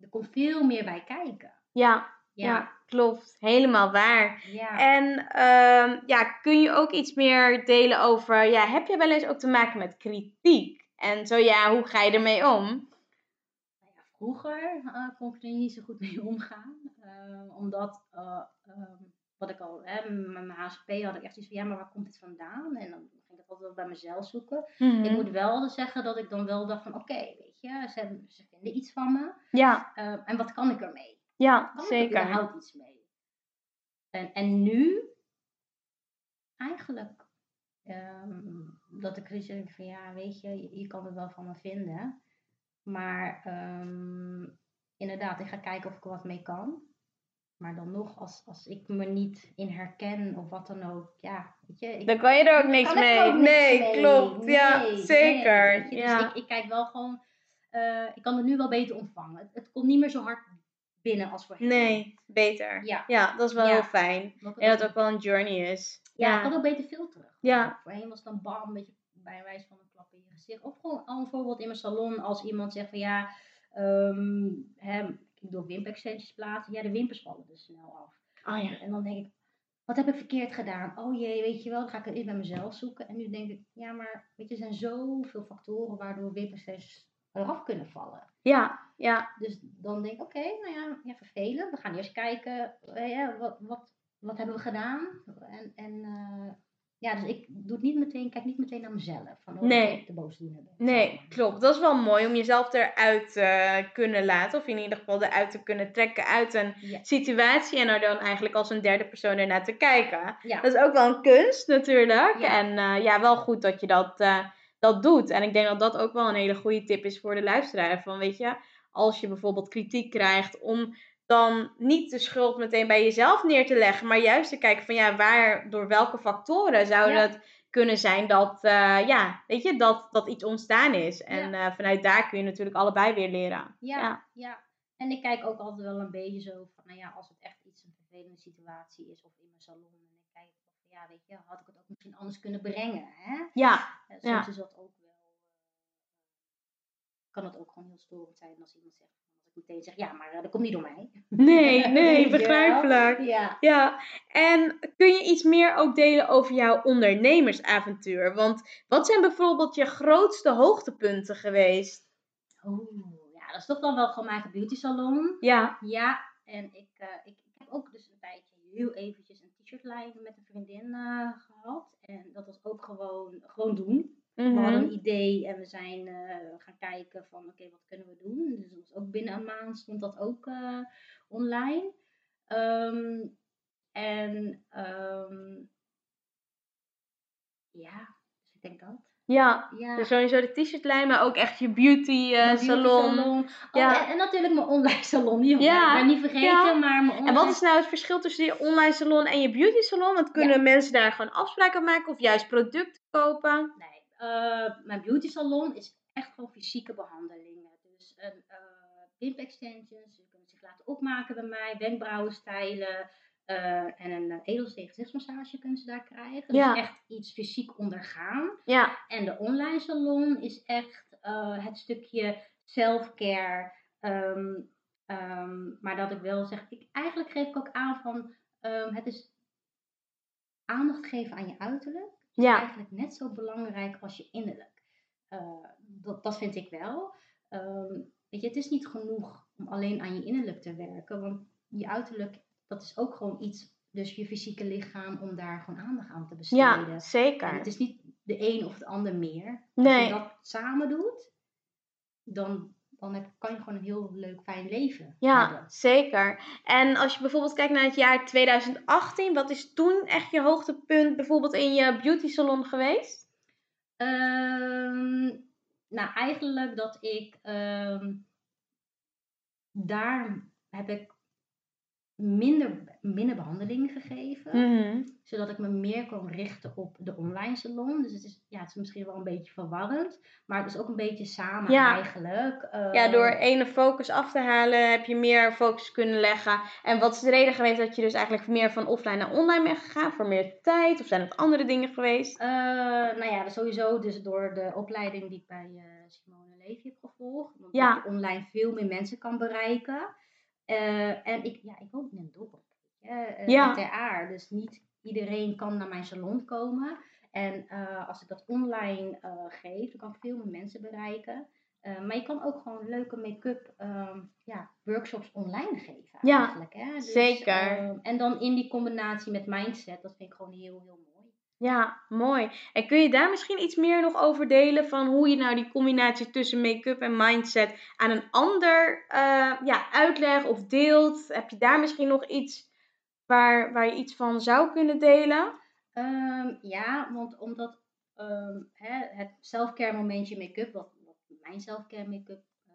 er komt veel meer bij kijken. Ja, ja. Ja, klopt. Helemaal waar. ja. En ehm, ja, kun je ook iets meer delen over, ja, heb je wel eens ook te maken met kritiek? En zo ja, hoe ga je ermee om? Nou vroeger eh, kon ik er niet zo goed mee omgaan. eh, omdat, eh, ehm, wat ik al, hè, met mijn HSP had ik echt iets van, ja, maar waar komt het vandaan? En dan ging ik dat altijd wel bij mezelf zoeken. Mhm. Ik moet wel zeggen dat ik dan wel dacht van, oké, weet je, ze, ze vinden iets van me. Ja, eh, en wat kan ik ermee? ja, Kan ik er zeker. überhaupt iets mee? En, en nu, eigenlijk, ehm, dat ik zoiets denk van, ja, weet je, je, je kan er wel van me vinden. Maar ehm, inderdaad, ik ga kijken of ik er wat mee kan. Maar dan nog, als, als ik me niet in herken of wat dan ook, ja, weet je. Ik, Dan kan je er ook niks mee. ook Nee, mee. klopt. ja, Nee, zeker. nee, je. ja. Dus ik, ik kijk wel gewoon, eh, ik kan het nu wel beter ontvangen. Het, het komt niet meer zo hard binnen als voorheen. Nee, beter. Ja. Ja, dat is wel Ja. heel fijn. En dat ook- wel een journey is. Ja, Ja. ik kan ook beter filteren. Ja. Voorheen was het dan bam, een beetje bij een wijze van een klap in je gezicht. Of gewoon al een voorbeeld in mijn salon als iemand zegt van ja, ehm, hè, ik doe plaatsen. Ja, de wimpers vallen dus snel af. Oh ja. En dan denk ik, wat heb ik verkeerd gedaan? Oh jee, weet je wel, dan ga ik het eerst bij mezelf zoeken. En nu denk ik, ja, maar weet je, er zijn zoveel factoren waardoor wimpextensions eraf kunnen vallen. Ja, ja. Dus dan denk ik, oké, nou ja, ja, vervelend. We gaan eerst kijken, eh, ja, wat, wat, wat hebben we gedaan? En, en eh, ja, dus ik doe het niet meteen, kijk niet meteen naar mezelf. Van, oh, Nee. ik de boosdoener ben. Nee, klopt. Dat is wel mooi om jezelf eruit te kunnen laten. Of in ieder geval eruit te kunnen trekken uit een Ja. situatie. En er dan eigenlijk als een derde persoon ernaar te kijken. Ja, Dat is ook wel een kunst natuurlijk. Ja. En eh, ja, wel goed dat je dat, eh, dat doet. En ik denk dat dat ook wel een hele goede tip is voor de luisteraar. Van weet je, als je bijvoorbeeld kritiek krijgt, om dan niet de schuld meteen bij jezelf neer te leggen. Maar juist te kijken van ja, waar, door welke factoren zou Ja. het kunnen zijn dat, eh, ja, weet je, dat, dat iets ontstaan is. En eh, vanuit daar kun je natuurlijk allebei weer leren. ja, Ja. ja. En ik kijk ook altijd wel een beetje zo van, nou ja, als het echt iets een vervelende situatie is of in mijn salon. En ik kijk van, ja, weet je, had ik het ook misschien anders kunnen brengen, hè? Ja, Eh, soms is dat ook wel, kan het ook gewoon heel storend zijn als iemand zegt, meteen zeg, ja, maar eh, dat komt niet door mij. nee, <laughs> nee, begrijpelijk. Ja. Ja, en kun je iets meer ook delen over jouw ondernemersavontuur? Want wat zijn bijvoorbeeld je grootste hoogtepunten geweest? Oeh, ja, dat is toch dan wel gewoon mijn eigen beauty salon. Ja, Ja, en ik, eh, ik, ik heb ook dus een tijdje heel eventjes een t-shirtlijn met een vriendin eh, gehad. En dat was ook gewoon, gewoon doen. We hadden mhm. een idee en we zijn eh, gaan kijken van oké, wat kunnen we doen. Dus dat was ook binnen een maand stond dat ook eh, online. Ehm, en ehm, ja, dus ik denk dat. ja. Ja. Dus sowieso de t-shirtlijn, maar ook echt je beauty eh, beauty salon. Oh, Ja. en, en natuurlijk mijn online salon. Die Ja, ben niet vergeten, ja. maar mijn online En wat is nou het verschil tussen je online salon en je beauty salon? Want kunnen mensen daar gewoon afspraken maken of juist producten kopen? Nee, eh, mijn beauty salon is echt gewoon fysieke behandelingen. Dus een eh pimp extensions, ze kunnen zich laten opmaken bij mij, wenkbrauwen stylen. eh, en een uh, edelsteen gezichtsmassage kunnen ze daar krijgen. Ja. Dus echt iets fysiek ondergaan. Ja, En de online salon is echt eh, het stukje self-care. ehm, ehm, maar dat ik wel zeg, ik, eigenlijk geef ik ook aan van ehm, het is aandacht geven aan je uiterlijk. Is Ja. eigenlijk net zo belangrijk als je innerlijk. Eh, dat, dat vind ik wel. Ehm, weet je, het is niet genoeg om alleen aan je innerlijk te werken. Want je uiterlijk, dat is ook gewoon iets, dus je fysieke lichaam, om daar gewoon aandacht aan te besteden. ja En zeker. het is niet de een of de ander meer. Als Nee. je dat samen doet, dan, dan heb, kan je gewoon een heel leuk, fijn leven Ja, hebben. zeker. En als je bijvoorbeeld kijkt naar het jaar 2018, wat is toen echt je hoogtepunt bijvoorbeeld in je beauty salon geweest? Ehm, nou, eigenlijk dat ik... ehm, daar heb ik minder, minder behandelingen gegeven. Mhm. Zodat ik me meer kon richten op de online salon. Dus het is, ja, het is misschien wel een beetje verwarrend. Maar het is ook een beetje samen Ja. eigenlijk. Eh, Ja, door ene focus af te halen heb je meer focus kunnen leggen. En wat is de reden geweest dat je dus eigenlijk meer van offline naar online bent gegaan? Voor meer tijd? Of zijn het andere dingen geweest? Eh, nou ja, sowieso dus door de opleiding die ik bij eh, Simone Levy heb gevolgd. Omdat Ja. je online veel meer mensen kan bereiken. Eh, en ik, ja, ik woon in een dorp. Uh, Ja. Ter aar, dus niet iedereen kan naar mijn salon komen. En eh, als ik dat online geef, dan kan ik veel meer mensen bereiken. Maar je kan ook gewoon leuke make-up ehm, ja, workshops online geven Ja, eigenlijk. Hè? Dus, zeker. ehm, en dan in die combinatie met mindset, dat vind ik gewoon heel, heel mooi. Ja, mooi. En kun je daar misschien iets meer nog over delen van hoe je nou die combinatie tussen make-up en mindset aan een ander eh, ja, uitlegt of deelt? Heb je daar misschien nog iets waar, waar je iets van zou kunnen delen? Ehm, ja, want omdat ehm, hè, het selfcare momentje make-up, wat, wat mijn selfcare make-up eh,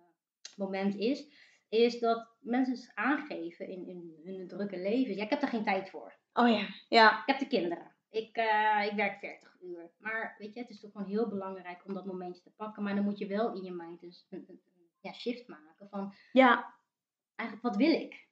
moment is, is dat mensen aangeven in, in hun drukke leven. Ja, ik heb daar geen tijd voor. Oh ja. Ja. Ik heb de kinderen. Ik, eh, ik werk 40 uur. Maar weet je, het is toch gewoon heel belangrijk om dat momentje te pakken. Maar dan moet je wel in je mind dus een, een, een ja, shift maken van Ja. eigenlijk wat wil ik?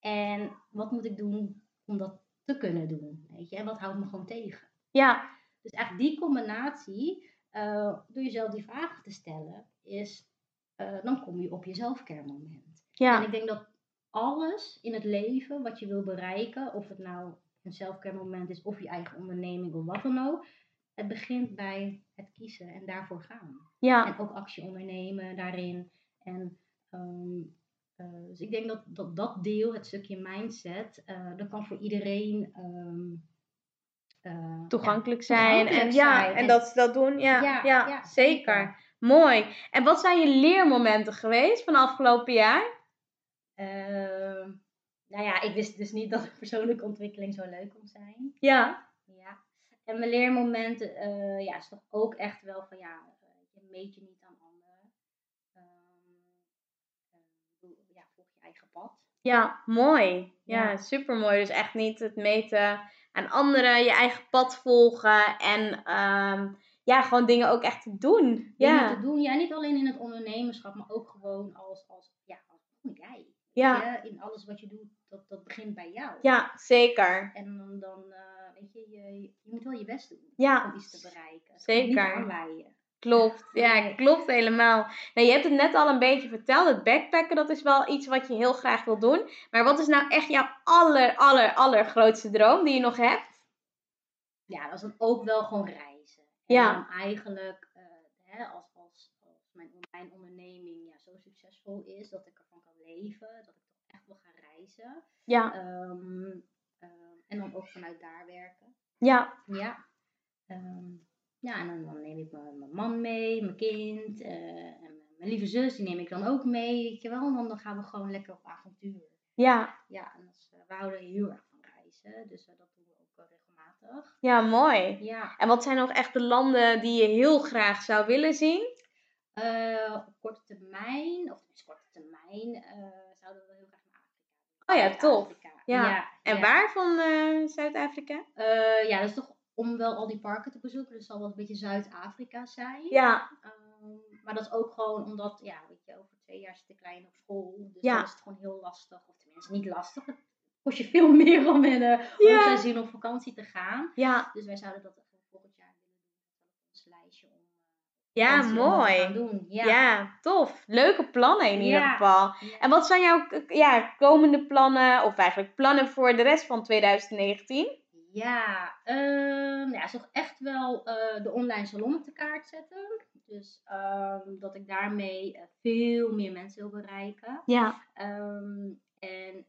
En wat moet ik doen om dat te kunnen doen? Weet je? En wat houdt me gewoon tegen? Ja. Dus eigenlijk die combinatie, eh, door jezelf die vragen te stellen, is, eh, dan kom je op je zelfcare moment. En Ja. ik denk dat alles in het leven wat je wil bereiken, of het nou een selfcare moment is, of je eigen onderneming of wat dan ook, het begint bij het kiezen en daarvoor gaan. Ja. En ook actie ondernemen daarin. En ehm, eh, dus ik denk dat, dat dat deel, het stukje mindset, eh, dat kan voor iedereen ehm, eh, Toegankelijk ja, zijn. En, ja, zijn. en dat ze dat doen. Ja, ja, Ja, ja, zeker. zeker. Mooi. En wat zijn je leermomenten geweest van afgelopen jaar? Nou ja, ik wist dus niet dat persoonlijke ontwikkeling zo leuk kon zijn. Ja. Ja. En mijn leermomenten, eh, ja, is toch ook echt wel van ja, eh, je meet je niet aan anderen. Ehm, eh, ja, volg je eigen pad. Ja, mooi. Ja, Ja. super mooi. Dus echt niet het meten aan anderen, je eigen pad volgen en ehm, ja, gewoon dingen ook echt te doen. Dingen Ja, te doen. Ja, niet alleen in het ondernemerschap, maar ook gewoon als, als, ja, als jij. ja, Ja, in alles wat je doet, dat, dat begint bij jou. ja, zeker. En dan, dan eh, weet je, je, je moet wel je best doen Ja, om iets te bereiken. Het niet zeker. aanwaaien. Klopt, ja, klopt helemaal. Nou, je hebt het net al een beetje verteld. Het backpacken, dat is wel iets wat je heel graag wil doen. Maar wat is nou echt jouw aller, aller, allergrootste droom die je nog hebt? Ja, dat is dan ook wel gewoon reizen. En Ja. dan eigenlijk, eh, hè, als, als, als mijn online onderneming ja, zo succesvol is, dat ik ervan kan leven, dat ik wil gaan reizen. Ja, Ehm, ehm, en dan ook vanuit daar werken. ja, Ja. Ehm, ja, en dan, dan neem ik mijn, man mee, mijn kind, eh, en mijn lieve zus, die neem ik dan ook mee, weet je wel. En dan, gaan we gewoon lekker op avontuur. ja, Ja, en is, eh, we houden heel erg van reizen, dus eh, dat doen we ook regelmatig. ja, mooi. Ja, En wat zijn nog echt de landen die je heel graag zou willen zien? op korte termijn, of tenminste korte termijn, eh, zouden we heel graag naar Afrika. Oh ja, tof. Ja. En ja. waar van eh, Zuid-Afrika? Eh, ja, dat is toch om wel al die parken te bezoeken, dus zal wel een beetje Zuid-Afrika zijn. Ja, Ehm, maar dat is ook gewoon omdat, ja, weet je, over twee jaar zit de kleine op school. Dus Ja. dan is het gewoon heel lastig. Of tenminste niet lastig. Het kost je veel <laughs> meer om in een Ja. op vakantie te gaan. ja, Dus wij zouden dat voor volgend jaar willen doen. Dat staat op ons lijstje om, eh, ja, mooi. doen. Ja. Ja. tof. Leuke plannen in ieder Ja. geval. En wat zijn jouw ja, komende plannen, of eigenlijk plannen voor de rest van 2019? Ja, ehm, ja, toch echt wel eh, de online salon op de kaart zetten. Dus ehm, dat ik daarmee eh, veel meer mensen wil bereiken. Ja, Ehm, en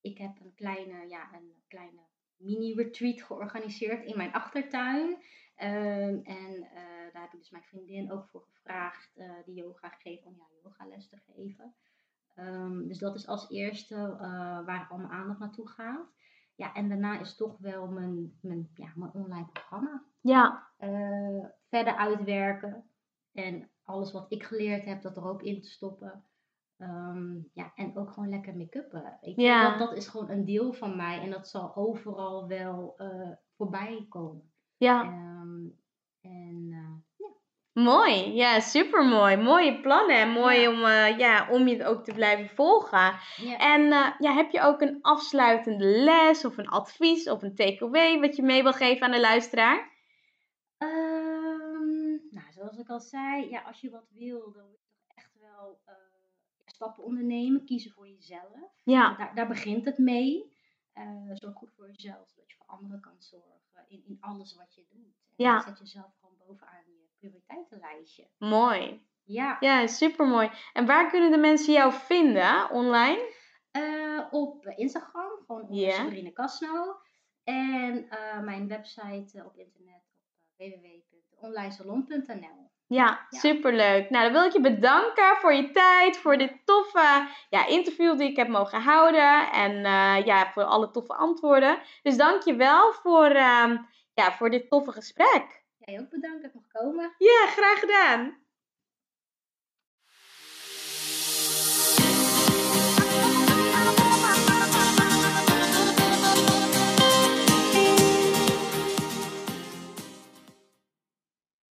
ik heb een kleine, ja, een kleine mini-retreat georganiseerd in mijn achtertuin. Ehm, en eh, daar heb ik dus mijn vriendin ook voor gevraagd, eh, die yoga geeft, om ja, yogales te geven. Ehm, dus dat is als eerste eh, waar al mijn aandacht naartoe gaat. Ja, en daarna is toch wel mijn, mijn, ja, mijn online programma ja, verder uitwerken. En alles wat ik geleerd heb, dat er ook in te stoppen. Ehm, ja, en ook gewoon lekker make-uppen. Ja. Dat, dat is gewoon een deel van mij en dat zal overal wel voorbij komen. Ja, en eh, mooi. Ja, super mooi. Mooie plannen en mooi Ja. om, eh, ja, om je ook te blijven volgen. ja, En eh, ja, heb je ook een afsluitende les of een advies of een takeaway wat je mee wil geven aan de luisteraar? Ehm, nou, zoals ik al zei, ja, als je wat wil, dan moet je toch echt wel stappen ondernemen, kiezen voor jezelf. Ja, Daar, daar begint het mee. Zorg goed voor jezelf, zodat je voor anderen kan zorgen in, in alles wat je doet. En Ja. zet jezelf gewoon bovenaan je prioriteitenlijstje. mooi. Ja, Ja, super mooi. En waar kunnen de mensen jou vinden online? eh, op Instagram, gewoon onder. Sabrine Casno. En eh, mijn website eh, op internet op www.onlinesalon.nl. Ja, Ja. superleuk. Nou, dan wil ik je bedanken voor je tijd, voor dit toffe ja, interview die ik heb mogen houden en eh, ja, voor alle toffe antwoorden. Dus dank je wel voor, ehm, ja, voor dit toffe gesprek. Jij ook bedankt dat ik mag komen. Ja, graag gedaan.